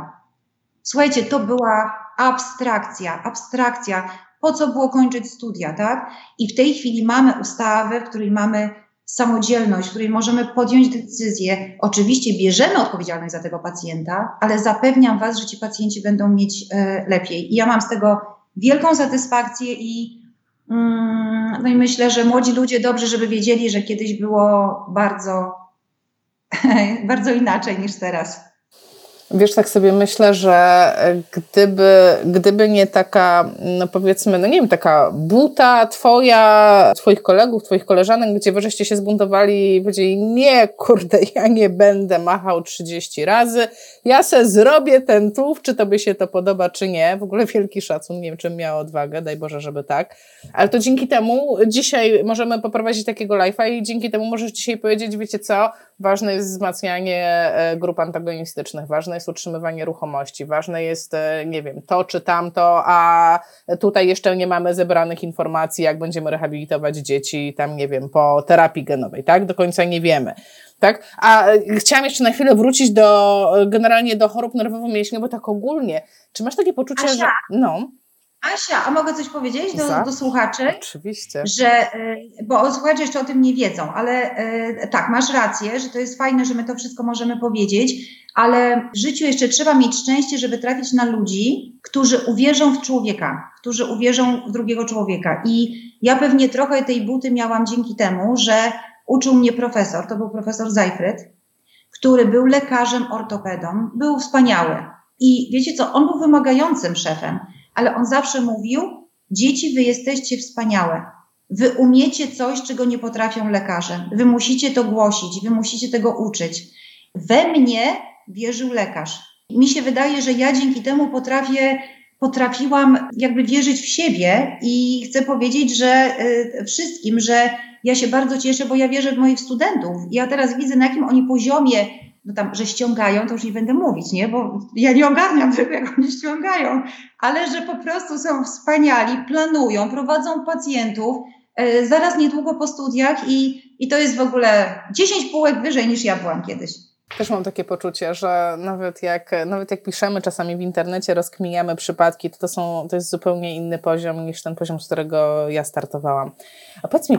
Słuchajcie, to była abstrakcja, abstrakcja. Po co było kończyć studia, tak? I w tej chwili mamy ustawę, w której mamy samodzielność, w której możemy podjąć decyzję. Oczywiście bierzemy odpowiedzialność za tego pacjenta, ale zapewniam Was, że ci pacjenci będą mieć e, lepiej. I ja mam z tego wielką satysfakcję i, no i myślę, że młodzi ludzie dobrze, żeby wiedzieli, że kiedyś było bardzo, (laughs) bardzo inaczej niż teraz. Wiesz, tak sobie myślę, że gdyby, gdyby nie taka, no powiedzmy, no nie wiem, taka buta twoja, twoich kolegów, twoich koleżanek, gdzie wy żeście się zbuntowali i powiedzieli, nie, kurde, (laughs) ja nie będę machał 30 razy, ja se zrobię ten tuw, czy tobie się to podoba, czy nie. W ogóle wielki szacun, nie wiem, czym miała odwagę, daj Boże, żeby tak. Ale to dzięki temu dzisiaj możemy poprowadzić takiego live'a i dzięki temu możesz dzisiaj powiedzieć, wiecie co, ważne jest wzmacnianie e, grup antagonistycznych, ważne jest utrzymywanie ruchomości, ważne jest, e, nie wiem, to czy tamto, a tutaj jeszcze nie mamy zebranych informacji, jak będziemy rehabilitować dzieci, tam, nie wiem, po terapii genowej, tak? Do końca nie wiemy. Tak? A e, chciałam jeszcze na chwilę wrócić do generalnie do chorób nerwowo-mięśniowych, bo tak ogólnie. Czy masz takie poczucie, Asia, że. No. Asia, a mogę coś powiedzieć do, do słuchaczy? Oczywiście. Że, y, bo słuchacze jeszcze o tym nie wiedzą, ale y, tak, masz rację, że to jest fajne, że my to wszystko możemy powiedzieć, ale w życiu jeszcze trzeba mieć szczęście, żeby trafić na ludzi, którzy uwierzą w człowieka, którzy uwierzą w drugiego człowieka. I ja pewnie trochę tej buty miałam dzięki temu, że uczył mnie profesor, to był profesor Zajfryd, który był lekarzem ortopedą, był wspaniały. I wiecie co, on był wymagającym szefem ale on zawsze mówił: Dzieci, wy jesteście wspaniałe. Wy umiecie coś, czego nie potrafią lekarze. Wy musicie to głosić, wy musicie tego uczyć. We mnie wierzył lekarz. Mi się wydaje, że ja dzięki temu potrafię, potrafiłam jakby wierzyć w siebie i chcę powiedzieć, że y, wszystkim, że ja się bardzo cieszę, bo ja wierzę w moich studentów. Ja teraz widzę, na jakim oni poziomie no tam, że ściągają, to już nie będę mówić, nie? Bo ja nie ogarniam tego, jak oni ściągają, ale że po prostu są wspaniali, planują, prowadzą pacjentów, e, zaraz niedługo po studiach i, i to jest w ogóle 10 półek wyżej niż ja byłam kiedyś. Też mam takie poczucie, że nawet jak, nawet jak piszemy czasami w internecie, rozkminiamy przypadki, to, to, są, to jest zupełnie inny poziom niż ten poziom, z którego ja startowałam. A powiedz mi,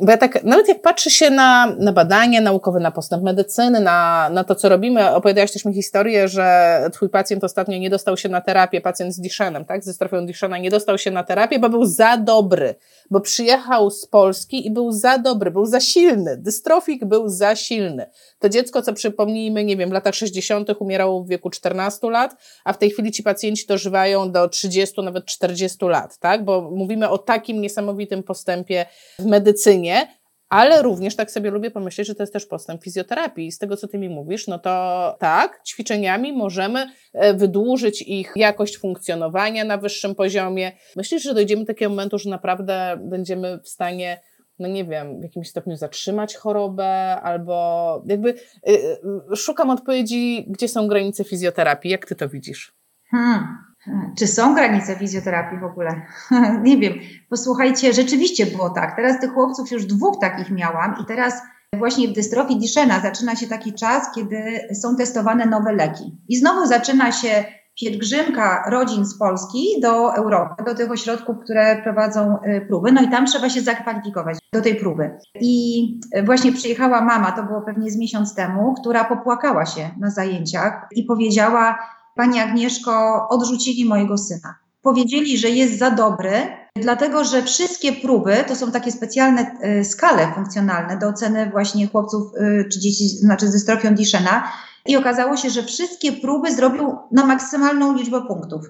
bo ja tak, nawet jak patrzy się na, na badania naukowe, na postęp medycyny, na, na to, co robimy, opowiadałaś też mi historię, że twój pacjent ostatnio nie dostał się na terapię, pacjent z Dishenem, tak, ze strofią Dishena, nie dostał się na terapię, bo był za dobry, bo przyjechał z Polski i był za dobry, był za silny, dystrofik był za silny. To dziecko, co przypomnijmy, nie wiem, w latach 60. umierało w wieku 14 lat, a w tej chwili ci pacjenci dożywają do 30, nawet 40 lat, tak? Bo mówimy o takim niesamowitym postępie w medycynie, ale również tak sobie lubię pomyśleć, że to jest też postęp fizjoterapii. Z tego, co ty mi mówisz, no to tak, ćwiczeniami możemy e, wydłużyć ich jakość funkcjonowania na wyższym poziomie. Myślisz, że dojdziemy do takiego momentu, że naprawdę będziemy w stanie no nie wiem, w jakimś stopniu zatrzymać chorobę, albo jakby y, y, szukam odpowiedzi, gdzie są granice fizjoterapii. Jak ty to widzisz? Hmm. Czy są granice fizjoterapii w ogóle? (laughs) nie wiem. Posłuchajcie, rzeczywiście było tak. Teraz tych chłopców już dwóch takich miałam i teraz właśnie w dystrofii Duchenne zaczyna się taki czas, kiedy są testowane nowe leki. I znowu zaczyna się pielgrzymka rodzin z Polski do Europy, do tych ośrodków, które prowadzą y, próby, no i tam trzeba się zakwalifikować do tej próby. I właśnie przyjechała mama, to było pewnie z miesiąc temu, która popłakała się na zajęciach i powiedziała: Pani Agnieszko, odrzucili mojego syna. Powiedzieli, że jest za dobry, dlatego że wszystkie próby to są takie specjalne y, skale funkcjonalne do oceny właśnie chłopców y, czy dzieci, znaczy z dystrofią Duchenne'a i okazało się, że wszystkie próby zrobił na maksymalną liczbę punktów.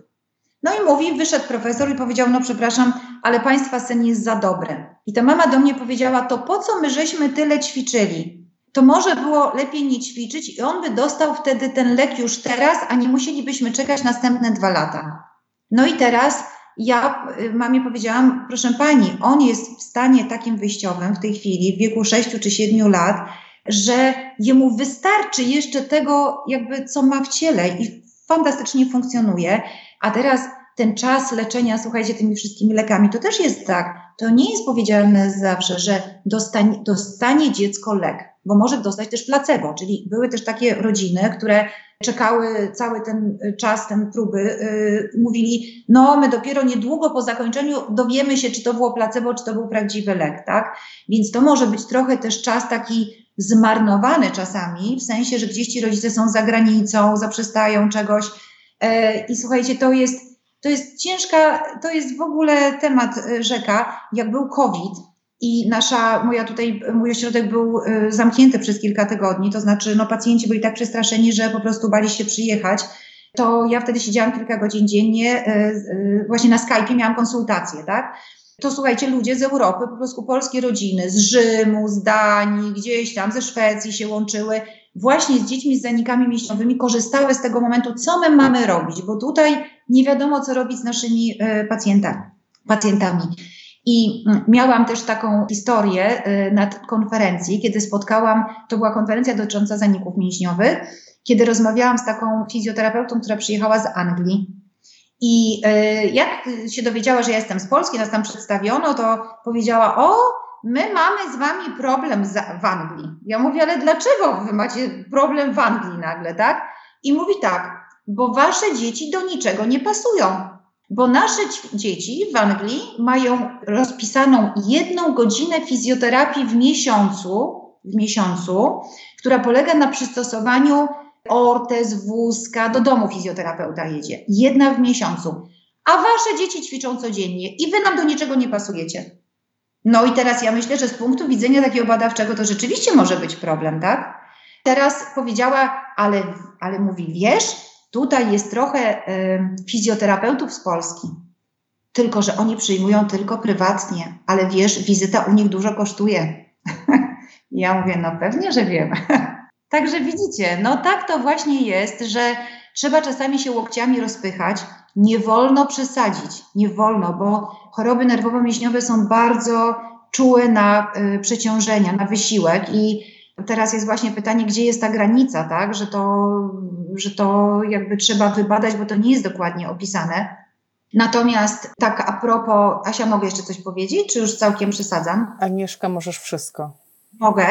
No i mówi, wyszedł profesor i powiedział, no przepraszam, ale państwa sen jest za dobry. I ta mama do mnie powiedziała, to po co my żeśmy tyle ćwiczyli? To może było lepiej nie ćwiczyć i on by dostał wtedy ten lek już teraz, a nie musielibyśmy czekać następne dwa lata. No i teraz ja y, mamie powiedziałam, proszę pani, on jest w stanie takim wyjściowym w tej chwili, w wieku 6 czy 7 lat, że jemu wystarczy jeszcze tego, jakby co ma w ciele i fantastycznie funkcjonuje. A teraz ten czas leczenia, słuchajcie, tymi wszystkimi lekami, to też jest tak, to nie jest powiedziane zawsze, że dostanie, dostanie dziecko lek, bo może dostać też placebo, czyli były też takie rodziny, które czekały cały ten czas, ten próby, yy, mówili, no my dopiero niedługo po zakończeniu dowiemy się, czy to było placebo, czy to był prawdziwy lek, tak? Więc to może być trochę też czas taki zmarnowany czasami, w sensie, że gdzieś ci rodzice są za granicą, zaprzestają czegoś. Yy, I słuchajcie, to jest, to jest ciężka, to jest w ogóle temat yy, rzeka. Jak był COVID, i nasza, moja tutaj, mój ośrodek był y, zamknięty przez kilka tygodni, to znaczy no, pacjenci byli tak przestraszeni, że po prostu bali się przyjechać. To ja wtedy siedziałam kilka godzin dziennie, y, y, właśnie na Skype miałam konsultacje, tak? To słuchajcie, ludzie z Europy, po prostu polskie rodziny, z Rzymu, z Danii, gdzieś tam, ze Szwecji się łączyły, właśnie z dziećmi z zanikami mięśniowymi, korzystały z tego momentu, co my mamy robić, bo tutaj nie wiadomo, co robić z naszymi pacjentami. pacjentami. I mm, miałam też taką historię y, na konferencji, kiedy spotkałam, to była konferencja dotycząca zaników mięśniowych, kiedy rozmawiałam z taką fizjoterapeutą, która przyjechała z Anglii. I y, jak się dowiedziała, że ja jestem z Polski, nas tam przedstawiono, to powiedziała: O, my mamy z wami problem w Anglii. Ja mówię, ale dlaczego wy macie problem w Anglii nagle, tak? I mówi tak, bo wasze dzieci do niczego nie pasują bo nasze dzieci w Anglii mają rozpisaną jedną godzinę fizjoterapii w miesiącu, w miesiącu, która polega na przystosowaniu ortez, wózka, do domu fizjoterapeuta jedzie. Jedna w miesiącu. A wasze dzieci ćwiczą codziennie i wy nam do niczego nie pasujecie. No i teraz ja myślę, że z punktu widzenia takiego badawczego to rzeczywiście może być problem, tak? Teraz powiedziała, ale, ale mówi, wiesz, Tutaj jest trochę fizjoterapeutów z Polski, tylko że oni przyjmują tylko prywatnie, ale wiesz, wizyta u nich dużo kosztuje. (laughs) ja mówię, no pewnie, że wiem. (laughs) Także widzicie, no tak to właśnie jest, że trzeba czasami się łokciami rozpychać. Nie wolno przesadzić, nie wolno, bo choroby nerwowo-mięśniowe są bardzo czułe na y, przeciążenia, na wysiłek i Teraz jest właśnie pytanie, gdzie jest ta granica, tak? Że to, że to jakby trzeba wybadać, bo to nie jest dokładnie opisane. Natomiast tak a propos, Asia, mogę jeszcze coś powiedzieć, czy już całkiem przesadzam? Agnieszka, możesz wszystko. Mogę,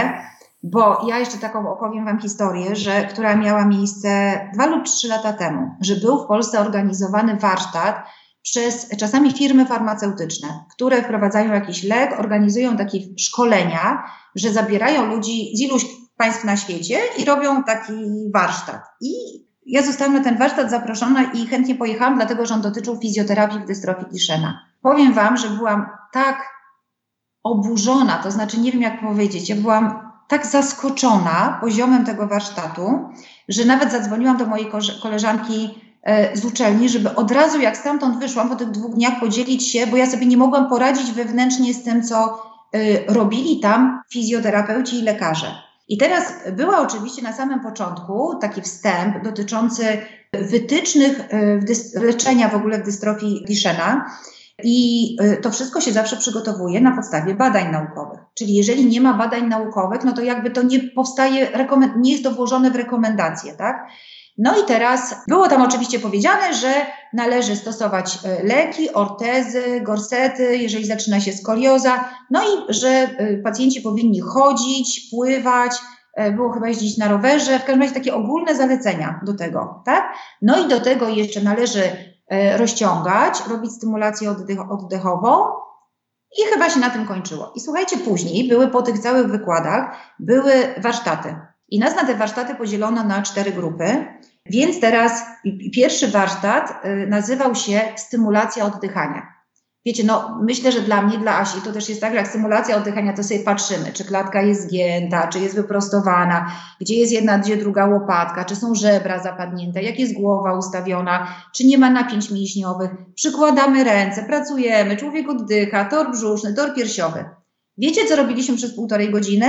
bo ja jeszcze taką opowiem Wam historię, że, która miała miejsce dwa lub trzy lata temu, że był w Polsce organizowany warsztat przez czasami firmy farmaceutyczne, które wprowadzają jakiś lek, organizują takie szkolenia, że zabierają ludzi z iluś państw na świecie i robią taki warsztat. I ja zostałam na ten warsztat zaproszona i chętnie pojechałam, dlatego że on dotyczył fizjoterapii w dystrofii Duchenne. Powiem Wam, że byłam tak oburzona, to znaczy nie wiem jak powiedzieć, ja byłam tak zaskoczona poziomem tego warsztatu, że nawet zadzwoniłam do mojej koleżanki z uczelni, żeby od razu jak stamtąd wyszłam po tych dwóch dniach podzielić się, bo ja sobie nie mogłam poradzić wewnętrznie z tym, co Y, robili tam fizjoterapeuci i lekarze. I teraz była oczywiście na samym początku taki wstęp dotyczący wytycznych y, leczenia w ogóle w dystrofii Duchenne'a. I to wszystko się zawsze przygotowuje na podstawie badań naukowych. Czyli jeżeli nie ma badań naukowych, no to jakby to nie powstaje, nie jest to włożone w rekomendacje, tak? No i teraz było tam oczywiście powiedziane, że należy stosować e, leki, ortezy, gorsety, jeżeli zaczyna się skolioza, no i że e, pacjenci powinni chodzić, pływać, e, było chyba jeździć na rowerze, w każdym razie takie ogólne zalecenia do tego, tak? No i do tego jeszcze należy rozciągać, robić stymulację oddech oddechową, i chyba się na tym kończyło. I słuchajcie, później były po tych całych wykładach, były warsztaty. I nas na te warsztaty podzielono na cztery grupy. Więc teraz pierwszy warsztat y, nazywał się stymulacja oddychania. Wiecie, no myślę, że dla mnie, dla Asi, to też jest tak, jak stymulacja oddychania, to sobie patrzymy, czy klatka jest zgięta, czy jest wyprostowana, gdzie jest jedna, gdzie druga łopatka, czy są żebra zapadnięte, jak jest głowa ustawiona, czy nie ma napięć mięśniowych. Przykładamy ręce, pracujemy, człowiek oddycha, tor brzuszny, tor piersiowy. Wiecie, co robiliśmy przez półtorej godziny?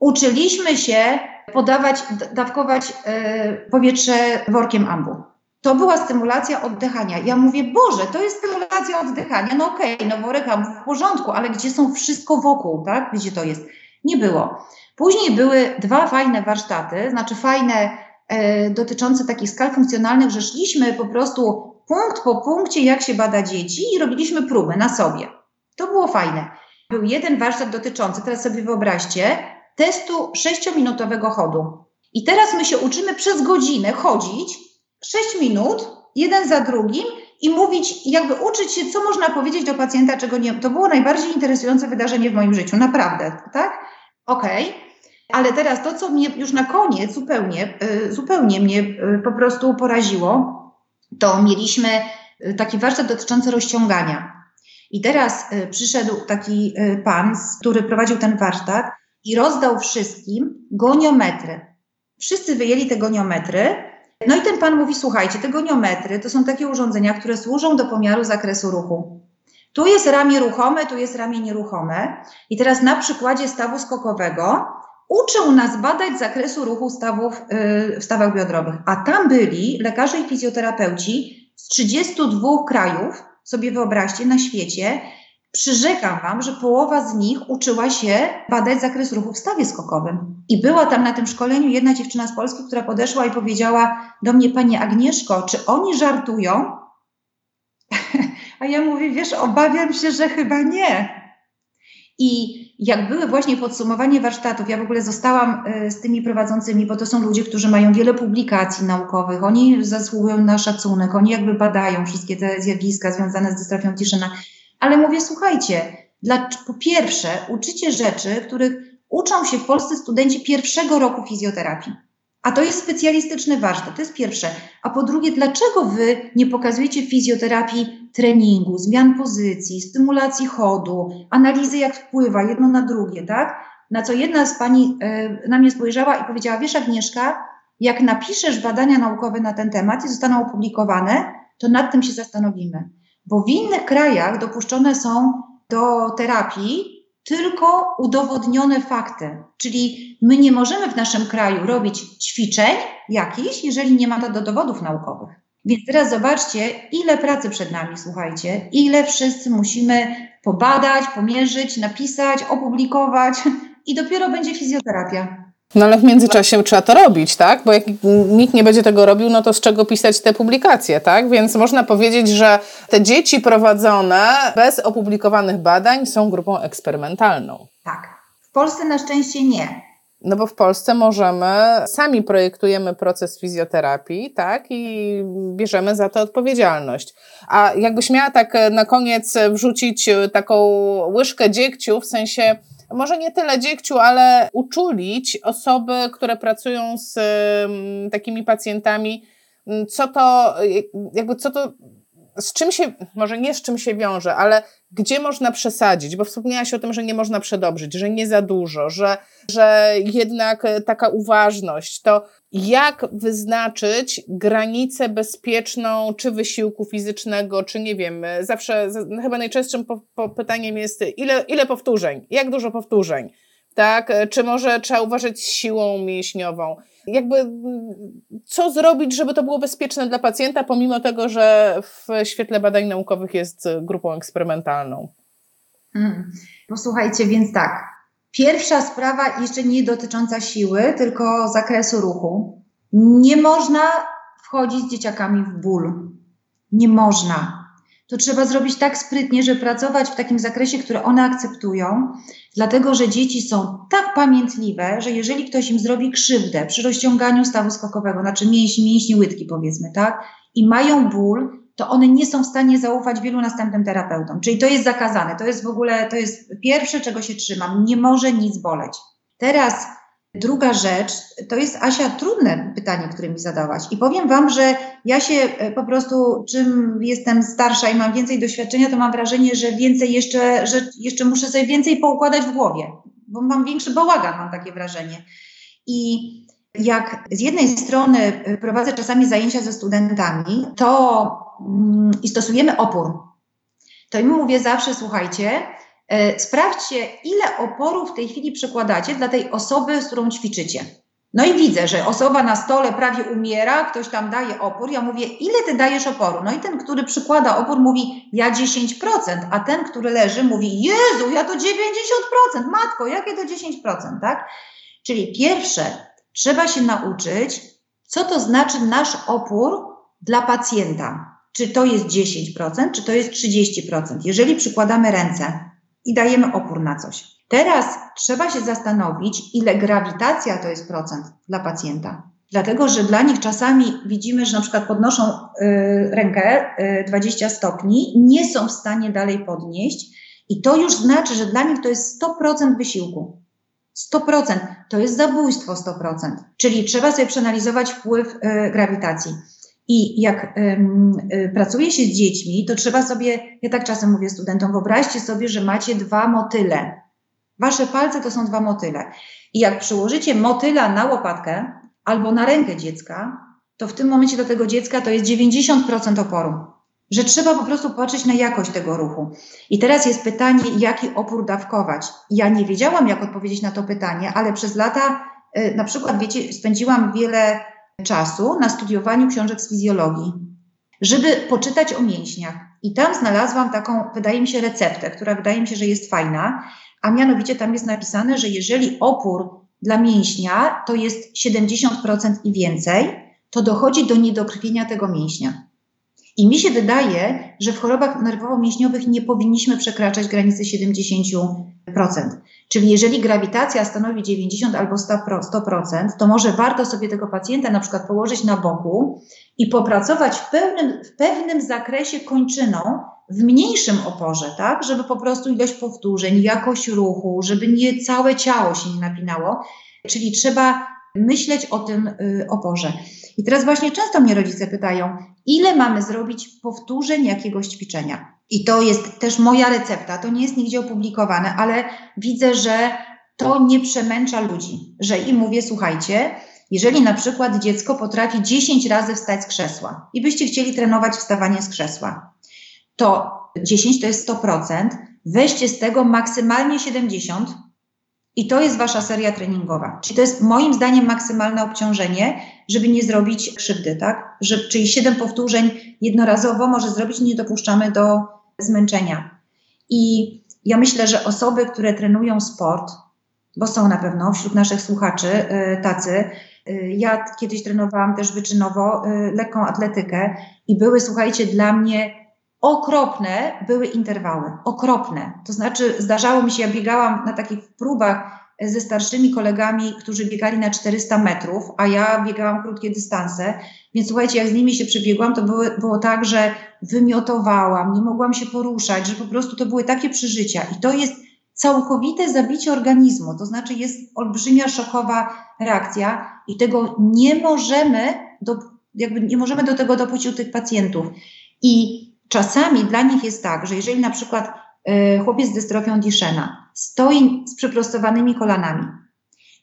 Uczyliśmy się podawać, dawkować e, powietrze workiem ambu. To była stymulacja oddychania. Ja mówię, Boże, to jest stymulacja oddychania. No okej, okay, no worek ambu w porządku, ale gdzie są wszystko wokół, tak? Gdzie to jest? Nie było. Później były dwa fajne warsztaty, znaczy fajne e, dotyczące takich skal funkcjonalnych, że szliśmy po prostu punkt po punkcie, jak się bada dzieci i robiliśmy próbę na sobie. To było fajne. Był jeden warsztat dotyczący, teraz sobie wyobraźcie, testu sześciominutowego chodu. I teraz my się uczymy przez godzinę chodzić, sześć minut, jeden za drugim i mówić, jakby uczyć się, co można powiedzieć do pacjenta, czego nie. To było najbardziej interesujące wydarzenie w moim życiu, naprawdę, tak? Okej. Okay. Ale teraz to, co mnie już na koniec zupełnie, y, zupełnie mnie y, po prostu poraziło, to mieliśmy y, taki warsztat dotyczący rozciągania. I teraz przyszedł taki pan, który prowadził ten warsztat i rozdał wszystkim goniometry. Wszyscy wyjęli te goniometry. No i ten pan mówi: Słuchajcie, te goniometry to są takie urządzenia, które służą do pomiaru zakresu ruchu. Tu jest ramię ruchome, tu jest ramię nieruchome. I teraz na przykładzie stawu skokowego uczył nas badać zakresu ruchu stawów yy, w stawach biodrowych. A tam byli lekarze i fizjoterapeuci z 32 krajów, sobie wyobraźcie, na świecie. Przyrzekam Wam, że połowa z nich uczyła się badać zakres ruchu w stawie skokowym. I była tam na tym szkoleniu jedna dziewczyna z Polski, która podeszła i powiedziała do mnie, Pani Agnieszko, czy oni żartują? (laughs) A ja mówię, wiesz, obawiam się, że chyba nie. I jak były właśnie podsumowanie warsztatów, ja w ogóle zostałam e, z tymi prowadzącymi, bo to są ludzie, którzy mają wiele publikacji naukowych, oni zasługują na szacunek, oni jakby badają wszystkie te zjawiska związane z dystrofią Tiszyna. Ale mówię, słuchajcie, dla, po pierwsze, uczycie rzeczy, których uczą się w Polsce studenci pierwszego roku fizjoterapii. A to jest specjalistyczny warsztat, to jest pierwsze. A po drugie, dlaczego wy nie pokazujecie fizjoterapii treningu, zmian pozycji, stymulacji chodu, analizy jak wpływa jedno na drugie, tak? Na co jedna z pani y, na mnie spojrzała i powiedziała, wiesz Agnieszka, jak napiszesz badania naukowe na ten temat i zostaną opublikowane, to nad tym się zastanowimy. Bo w innych krajach dopuszczone są do terapii tylko udowodnione fakty. Czyli my nie możemy w naszym kraju robić ćwiczeń jakichś, jeżeli nie ma to do dowodów naukowych. Więc teraz zobaczcie, ile pracy przed nami, słuchajcie, ile wszyscy musimy pobadać, pomierzyć, napisać, opublikować i dopiero będzie fizjoterapia. No ale w międzyczasie trzeba to robić, tak? Bo jak nikt nie będzie tego robił, no to z czego pisać te publikacje, tak? Więc można powiedzieć, że te dzieci prowadzone bez opublikowanych badań są grupą eksperymentalną. Tak. W Polsce na szczęście nie. No bo w Polsce możemy, sami projektujemy proces fizjoterapii, tak? I bierzemy za to odpowiedzialność. A jakbyś miała tak na koniec wrzucić taką łyżkę dziegciu, w sensie może nie tyle dziegciu, ale uczulić osoby, które pracują z um, takimi pacjentami, mm, co to, jakby co to, z czym się, może nie z czym się wiąże, ale gdzie można przesadzić, bo wspomniałaś o tym, że nie można przedobrzyć, że nie za dużo, że, że jednak taka uważność, to jak wyznaczyć granicę bezpieczną, czy wysiłku fizycznego, czy nie wiem, zawsze, chyba najczęstszym po, po pytaniem jest, ile, ile powtórzeń, jak dużo powtórzeń, tak, czy może trzeba uważać z siłą mięśniową, jakby co zrobić, żeby to było bezpieczne dla pacjenta, pomimo tego, że w świetle badań naukowych jest grupą eksperymentalną. Hmm. Posłuchajcie, więc tak, Pierwsza sprawa, jeszcze nie dotycząca siły, tylko zakresu ruchu. Nie można wchodzić z dzieciakami w ból. Nie można. To trzeba zrobić tak sprytnie, że pracować w takim zakresie, który one akceptują, dlatego że dzieci są tak pamiętliwe, że jeżeli ktoś im zrobi krzywdę przy rozciąganiu stawu skokowego, znaczy mięśni, mięśni łydki powiedzmy, tak, i mają ból, to one nie są w stanie zaufać wielu następnym terapeutom. Czyli to jest zakazane. To jest w ogóle, to jest pierwsze, czego się trzymam. Nie może nic boleć. Teraz druga rzecz, to jest Asia trudne pytanie, które mi zadałaś. I powiem Wam, że ja się e, po prostu, czym jestem starsza i mam więcej doświadczenia, to mam wrażenie, że więcej jeszcze, że jeszcze muszę sobie więcej poukładać w głowie, bo mam większy bałagan, mam takie wrażenie. I jak z jednej strony e, prowadzę czasami zajęcia ze studentami, to Mm, i stosujemy opór, to im mówię zawsze, słuchajcie, sprawdźcie, ile oporu w tej chwili przekładacie dla tej osoby, z którą ćwiczycie. No i widzę, że osoba na stole prawie umiera, ktoś tam daje opór. Ja mówię, ile ty dajesz oporu? No i ten, który przykłada opór, mówi, ja 10%, a ten, który leży, mówi, Jezu, ja to 90%, matko, jakie to 10%, tak? Czyli pierwsze, trzeba się nauczyć, co to znaczy nasz opór dla pacjenta. czy to jest 10%, czy to jest 30%. Jeżeli przykładamy ręce i dajemy opór na coś. Teraz trzeba się zastanowić, ile grawitacja to jest procent dla pacjenta. Dlatego, że dla nich czasami widzimy, że na przykład podnoszą y, rękę y, 20 stopni, nie są w stanie dalej podnieść, i to już znaczy, że dla nich to jest 100% wysiłku. 100% to jest zabójstwo 100%. Czyli trzeba sobie przeanalizować wpływ y, grawitacji. I jak y, pracuje się z dziećmi, to trzeba sobie, ja tak czasem mówię studentom, wyobraźcie sobie, że macie dwa motyle. Wasze palce to są dwa motyle. I jak przyłożycie motyla na łopatkę albo na rękę dziecka, to w tym momencie do tego dziecka to jest 90% oporu. Że trzeba po prostu patrzeć na jakość tego ruchu. I teraz jest pytanie, jaki opór dawkować. Ja nie wiedziałam, jak odpowiedzieć na to pytanie, ale przez lata, y, na przykład, wiecie, spędziłam wiele czasu na studiowaniu książek z fizjologii, żeby poczytać o mięśniach. I tam znalazłam taką, wydaje mi się, receptę, która wydaje mi się, że jest fajna, a mianowicie tam jest napisane, że jeżeli opór dla mięśnia to jest 70% i więcej, to dochodzi do niedokrwienia tego mięśnia. I mi się wydaje, że w chorobach nerwowo-mięśniowych nie powinniśmy przekraczać granicy 70%. Czyli jeżeli grawitacja stanowi 90 albo 100%, to może warto sobie tego pacjenta na przykład położyć na boku i popracować w pewnym, w pewnym zakresie kończyną, w mniejszym oporze, tak, żeby po prostu ilość powtórzeń, jakość ruchu, żeby nie całe ciało się nie napinało, czyli trzeba myśleć o tym y, oporze. I teraz właśnie często mnie rodzice pytają, ile mamy zrobić powtórzeń jakiegoś ćwiczenia. I to jest też moja recepta, to nie jest nigdzie opublikowane, ale widzę, że to nie przemęcza ludzi, że im mówię, słuchajcie, jeżeli na przykład dziecko potrafi 10 razy wstać z krzesła i byście chcieli trenować wstawanie z krzesła, to 10 to jest 100%, weźcie z tego maksymalnie 70 i to jest wasza seria treningowa. Czyli to jest moim zdaniem maksymalne obciążenie, żeby nie zrobić krzywdy, tak? Że, czyli 7 powtórzeń jednorazowo może zrobić, nie dopuszczamy do zmęczenia. I ja myślę, że osoby, które trenują sport, bo są na pewno wśród naszych słuchaczy y, tacy, y, ja kiedyś trenowałam też wyczynowo y, lekką atletykę i były, słuchajcie, dla mnie okropne były interwały. Okropne. To znaczy, zdarzało mi się, ja biegałam na takich próbach ze starszymi kolegami, którzy biegali na 400 metrów, a ja biegałam krótkie dystanse. Więc słuchajcie, jak z nimi się przebiegłam, to było, było tak, że wymiotowałam, nie mogłam się poruszać, że po prostu to były takie przeżycia. I to jest całkowite zabicie organizmu, to znaczy jest olbrzymia szokowa reakcja i tego nie możemy, do, jakby nie możemy do tego dopuścić u tych pacjentów. I czasami dla nich jest tak, że jeżeli na przykład y, chłopiec z dystrofią Duchenne stoi z przeprostowanymi kolanami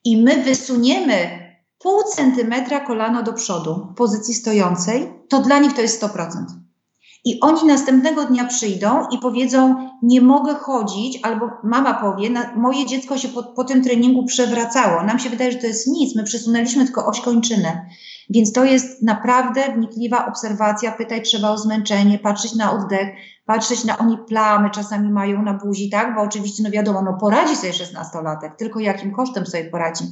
i my wysuniemy pół centymetra kolano do przodu w pozycji stojącej, to dla nich to jest 100%. I oni następnego dnia przyjdą i powiedzą: Nie mogę chodzić, albo mama powie: Moje dziecko się po, po tym treningu przewracało. Nam się wydaje, że to jest nic, my przesunęliśmy tylko oś kończyny. Więc to jest naprawdę wnikliwa obserwacja. Pytać trzeba o zmęczenie, patrzeć na oddech, patrzeć na oni plamy czasami mają na buzi, tak? Bo oczywiście, no wiadomo, no poradzi sobie szesnastolatek, tylko jakim kosztem sobie poradzi.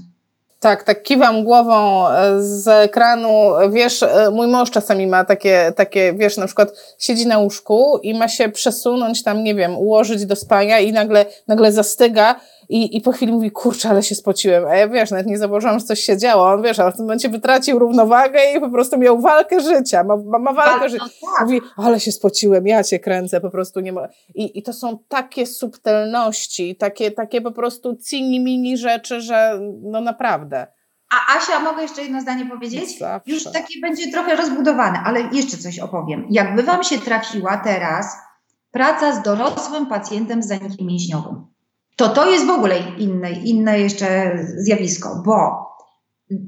Tak, tak kiwam głową e, z ekranu. Wiesz, e, mój mąż czasami ma takie, takie, wiesz, na przykład siedzi na łóżku i ma się przesunąć tam, nie wiem, ułożyć do spania i nagle, nagle zastyga i, i po chwili mówi, kurczę, ale się spociłem. A ja wiesz, nawet nie zauważyłam, że coś się działo. On wiesz, ale w tym momencie wytracił równowagę i po prostu miał walkę życia. Ma, ma, ma walkę życia. Tak. Mówi, ale się spociłem, ja cię kręcę, po prostu nie ma. I, i to są takie subtelności, takie, takie po prostu cini mini rzeczy, że no naprawdę. A Asia, mogę jeszcze jedno zdanie powiedzieć? Zawsze. Już takie będzie trochę rozbudowane, ale jeszcze coś opowiem. Jakby Wam się trafiła teraz praca z dorosłym pacjentem z zanikiem mięśniowym, to to jest w ogóle inne, inne jeszcze zjawisko, bo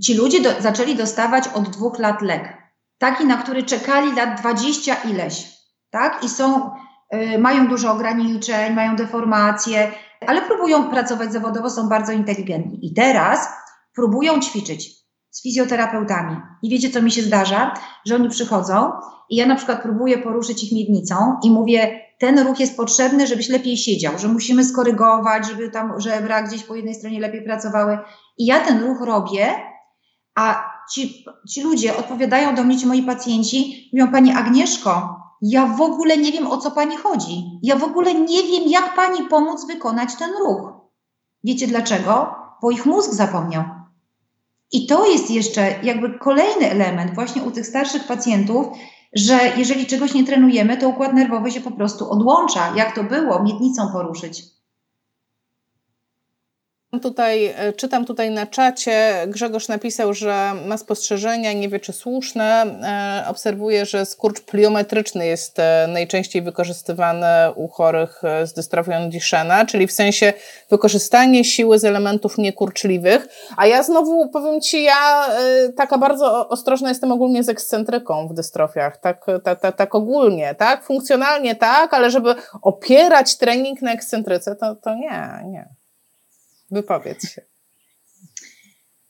ci ludzie do, zaczęli dostawać od dwóch lat lek. Taki, na który czekali lat dwadzieścia ileś, tak? I są, y, mają dużo ograniczeń, mają deformacje, ale próbują pracować zawodowo, są bardzo inteligentni. I teraz próbują ćwiczyć z fizjoterapeutami. I wiecie, co mi się zdarza? Że oni przychodzą i ja na przykład próbuję poruszyć ich miednicą i mówię, ten ruch jest potrzebny, żebyś lepiej siedział, że musimy skorygować, żeby tam żebra gdzieś po jednej stronie lepiej pracowały. I ja ten ruch robię, a ci, ci ludzie odpowiadają do mnie, ci moi pacjenci, mówią, Pani Agnieszko, ja w ogóle nie wiem, o co pani chodzi. Ja w ogóle nie wiem, jak pani pomóc wykonać ten ruch. Wiecie dlaczego? Bo ich mózg zapomniał. I to jest jeszcze jakby kolejny element właśnie u tych starszych pacjentów, że jeżeli czegoś nie trenujemy, to układ nerwowy się po prostu odłącza. Jak to było, miednicą poruszyć. Tutaj, e, czytam tutaj na czacie, Grzegorz napisał, że ma spostrzeżenia, nie wie czy słuszne. E, obserwuje, że skurcz pliometryczny jest e, najczęściej wykorzystywany u chorych z dystrofią Duchenne, czyli w sensie wykorzystanie siły z elementów niekurczliwych. A ja znowu powiem Ci, ja taka bardzo ostrożna jestem ogólnie z ekscentryką w dystrofiach, tak, tak, tak, tak ogólnie, tak? Funkcjonalnie tak, ale żeby opierać trening na ekscentryce, to, to nie, nie. Wypowiedz się.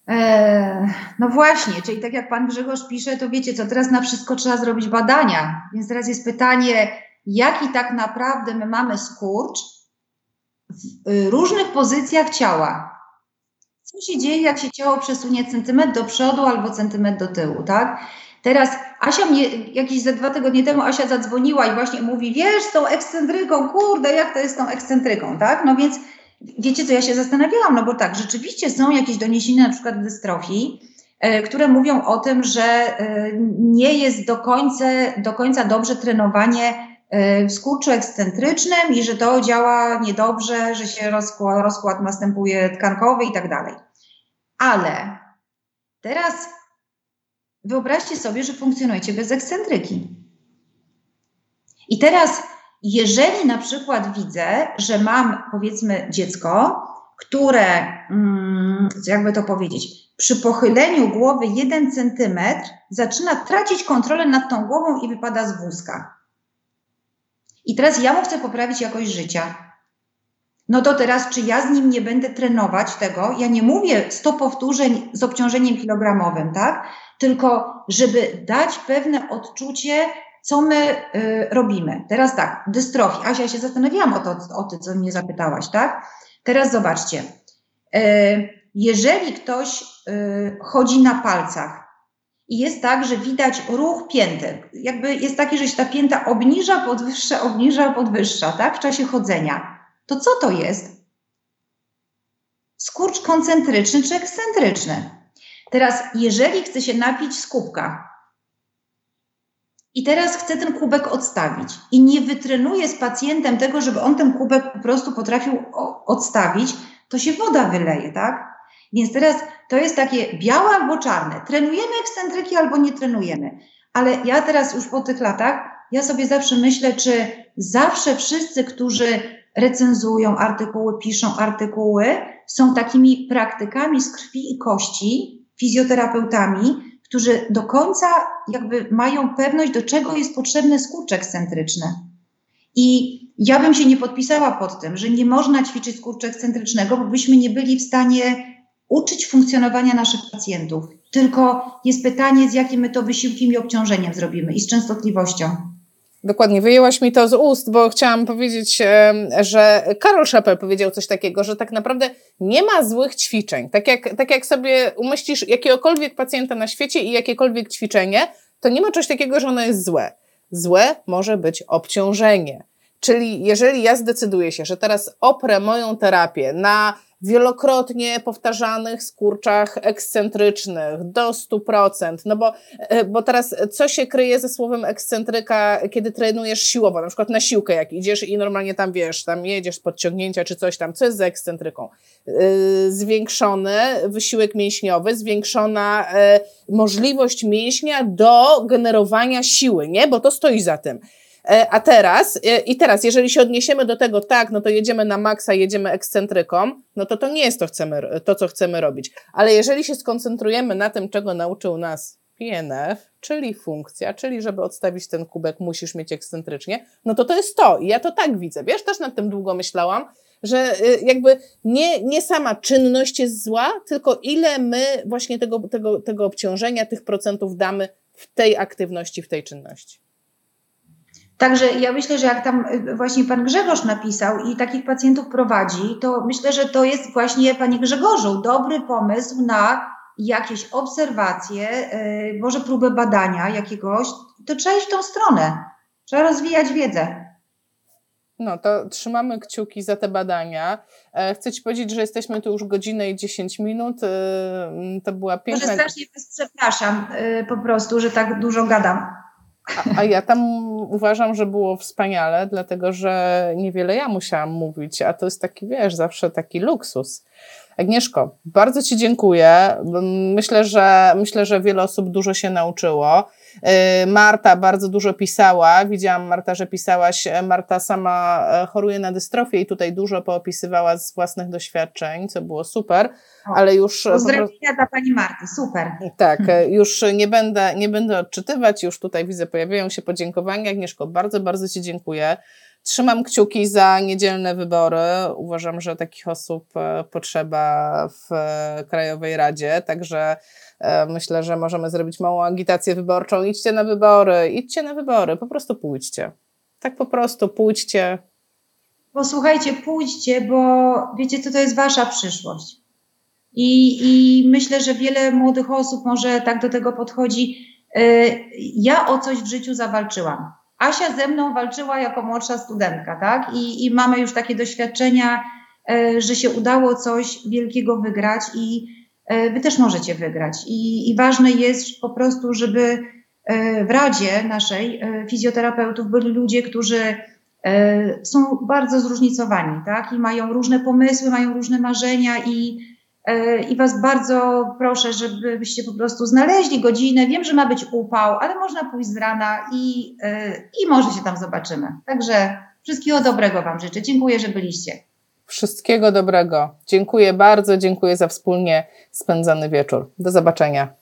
E, no właśnie, czyli tak jak pan Grzegorz pisze, to wiecie co, teraz na wszystko trzeba zrobić badania. Więc teraz jest pytanie, jaki tak naprawdę my mamy skurcz w y, różnych pozycjach ciała. Co się dzieje, jak się ciało przesunie centymetr do przodu albo centymetr do tyłu, tak? Teraz Asia mnie, jakieś ze dwa tygodnie temu Asia zadzwoniła i właśnie mówi, wiesz, z tą ekscentryką, kurde, jak to jest z tą ekscentryką, tak? No więc wiecie co, ja się zastanawiałam, no bo tak, rzeczywiście są jakieś doniesienia na przykład dystrofii, e, które mówią o tym, że e, nie jest do końca, do końca dobrze trenowanie e, w skurczu ekscentrycznym i że to działa niedobrze, że się rozkład, rozkład następuje tkankowy i tak dalej. Ale teraz wyobraźcie sobie, że funkcjonujecie bez ekscentryki. I teraz jeżeli na przykład widzę, że mam powiedzmy dziecko, które, mm, jakby to powiedzieć, przy pochyleniu głowy 1 centymetr zaczyna tracić kontrolę nad tą głową i wypada z wózka. I teraz ja mu chcę poprawić jakość życia. No to teraz, czy ja z nim nie będę trenować tego? Ja nie mówię 100 powtórzeń z obciążeniem kilogramowym, tak? Tylko, żeby dać pewne odczucie co my y, robimy? Teraz tak, dystrofia. Asia, ja się zastanawiałam o to, o to, co mnie zapytałaś, tak? Teraz zobaczcie. Y, jeżeli ktoś y, chodzi na palcach i jest tak, że widać ruch pięty, jakby jest taki, że się ta pięta obniża, podwyższa, obniża, podwyższa, tak? W czasie chodzenia, to co to jest? Skurcz koncentryczny czy ekscentryczny? Teraz, jeżeli chce się napić z kubka, i teraz chcę ten kubek odstawić. I nie wytrenuję z pacjentem tego, żeby on ten kubek po prostu potrafił odstawić, to się woda wyleje, tak? Więc teraz to jest takie białe albo czarne. Trenujemy ekscentryki albo nie trenujemy. Ale ja teraz już po tych latach, ja sobie zawsze myślę, czy zawsze wszyscy, którzy recenzują artykuły, piszą artykuły, są takimi praktykami z krwi i kości, fizjoterapeutami, którzy do końca jakby mają pewność, do czego jest potrzebny skurcz ekscentryczny. I ja bym się nie podpisała pod tym, że nie można ćwiczyć skurczu ekscentrycznego, bo byśmy nie byli w stanie uczyć funkcjonowania naszych pacjentów. Tylko jest pytanie, z jakim my to wysiłkiem i obciążeniem zrobimy i z częstotliwością. Dokładnie, wyjęłaś mi to z ust, bo chciałam powiedzieć, że Karol Szepel powiedział coś takiego, że tak naprawdę nie ma złych ćwiczeń. Tak jak, tak jak sobie umieścisz jakiegokolwiek pacjenta na świecie i jakiekolwiek ćwiczenie, to nie ma czegoś takiego, że ono jest złe. Złe może być obciążenie. Czyli jeżeli ja zdecyduję się, że teraz oprę moją terapię na wielokrotnie powtarzanych skurczach ekscentrycznych do 100%. No bo, e, bo teraz co się kryje ze słowem ekscentryka, kiedy trenujesz siłowo, na przykład na siłkę, jak idziesz i normalnie tam wiesz, tam jedziesz podciągnięcia czy coś tam, co jest za ekscentryką? Yy, zwiększony wysiłek mięśniowy, zwiększona yy, możliwość mięśnia do generowania siły, nie? Bo to stoi za tym. E, a teraz, e, i teraz, jeżeli się odniesiemy do tego, tak, no to jedziemy na maksa, jedziemy ekscentryką, no to to nie jest to, chcemy, to, co chcemy robić. Ale jeżeli się skoncentrujemy na tym, czego nauczył nas PNF, czyli funkcja, czyli żeby odstawić ten kubek, musisz mieć ekscentrycznie, no to to jest to. I ja to tak widzę. Wiesz, też nad tym długo myślałam, że e, jakby nie, nie sama czynność jest zła, tylko ile my właśnie tego, tego, tego obciążenia, tych procentów damy w tej aktywności, w tej czynności. Także ja myślę, że jak tam y, właśnie pan Grzegorz napisał i takich pacjentów prowadzi, to myślę, że to jest właśnie, panie Grzegorzu, dobry pomysł na jakieś obserwacje, y, może próbę badania jakiegoś, to trzeba iść w tą stronę. Trzeba rozwijać wiedzę. No to trzymamy kciuki za te badania. E, chcę Ci powiedzieć, że jesteśmy tu już godzinę i 10 minut. E, to była piękna... Może strasznie Was przepraszam e, po prostu, że tak dużo gadam. A, ja tam uważam, że było wspaniale, dlatego że niewiele ja musiałam mówić, a to jest taki, wiesz, zawsze taki luksus. Agnieszko, bardzo Ci dziękuję. Myślę, że myślę, że wiele osób dużo się nauczyło. Y, Marta bardzo dużo pisała. Widziałam, Marta, że pisałaś. Marta sama e, choruje na dystrofię i tutaj dużo poopisywała z własnych doświadczeń, co było super, ale już. E, Pozdrowienia dla pani Marty, super. Tak, e, już nie będę, nie będę odczytywać. Już tutaj widzę, pojawiają się podziękowania. Agnieszko, bardzo, bardzo Ci dziękuję. Trzymam kciuki za niedzielne wybory. Uważam, że takich osób potrzeba w Krajowej Radzie, także E, myślę, że możemy zrobić małą agitację wyborczą. Idźcie na wybory, idźcie na wybory, po prostu pójdźcie. Tak po prostu pójdźcie. Bo słuchajcie, pójdźcie, bo wiecie, co to jest wasza przyszłość. I, I myślę, że wiele młodych osób może tak do tego podchodzi. E, ja o coś w życiu zawalczyłam. Asia ze mną walczyła jako młodsza studentka, tak? I, i mamy już takie doświadczenia, e, że się udało coś wielkiego wygrać i E, wy też możecie wygrać. I, I ważne jest po prostu, żeby e, w Radzie naszej e, fizjoterapeutów byli ludzie, którzy są bardzo zróżnicowani, tak? I mają różne pomysły, mają różne marzenia i, i Was bardzo proszę, żebyście po prostu znaleźli godzinę. Wiem, że ma być upał, ale można pójść z rana i, i może się tam zobaczymy. Także wszystkiego dobrego Wam życzę. Dziękuję, że byliście. Wszystkiego dobrego. Dziękuję bardzo, dziękuję za wspólnie spędzony wieczór. Do zobaczenia.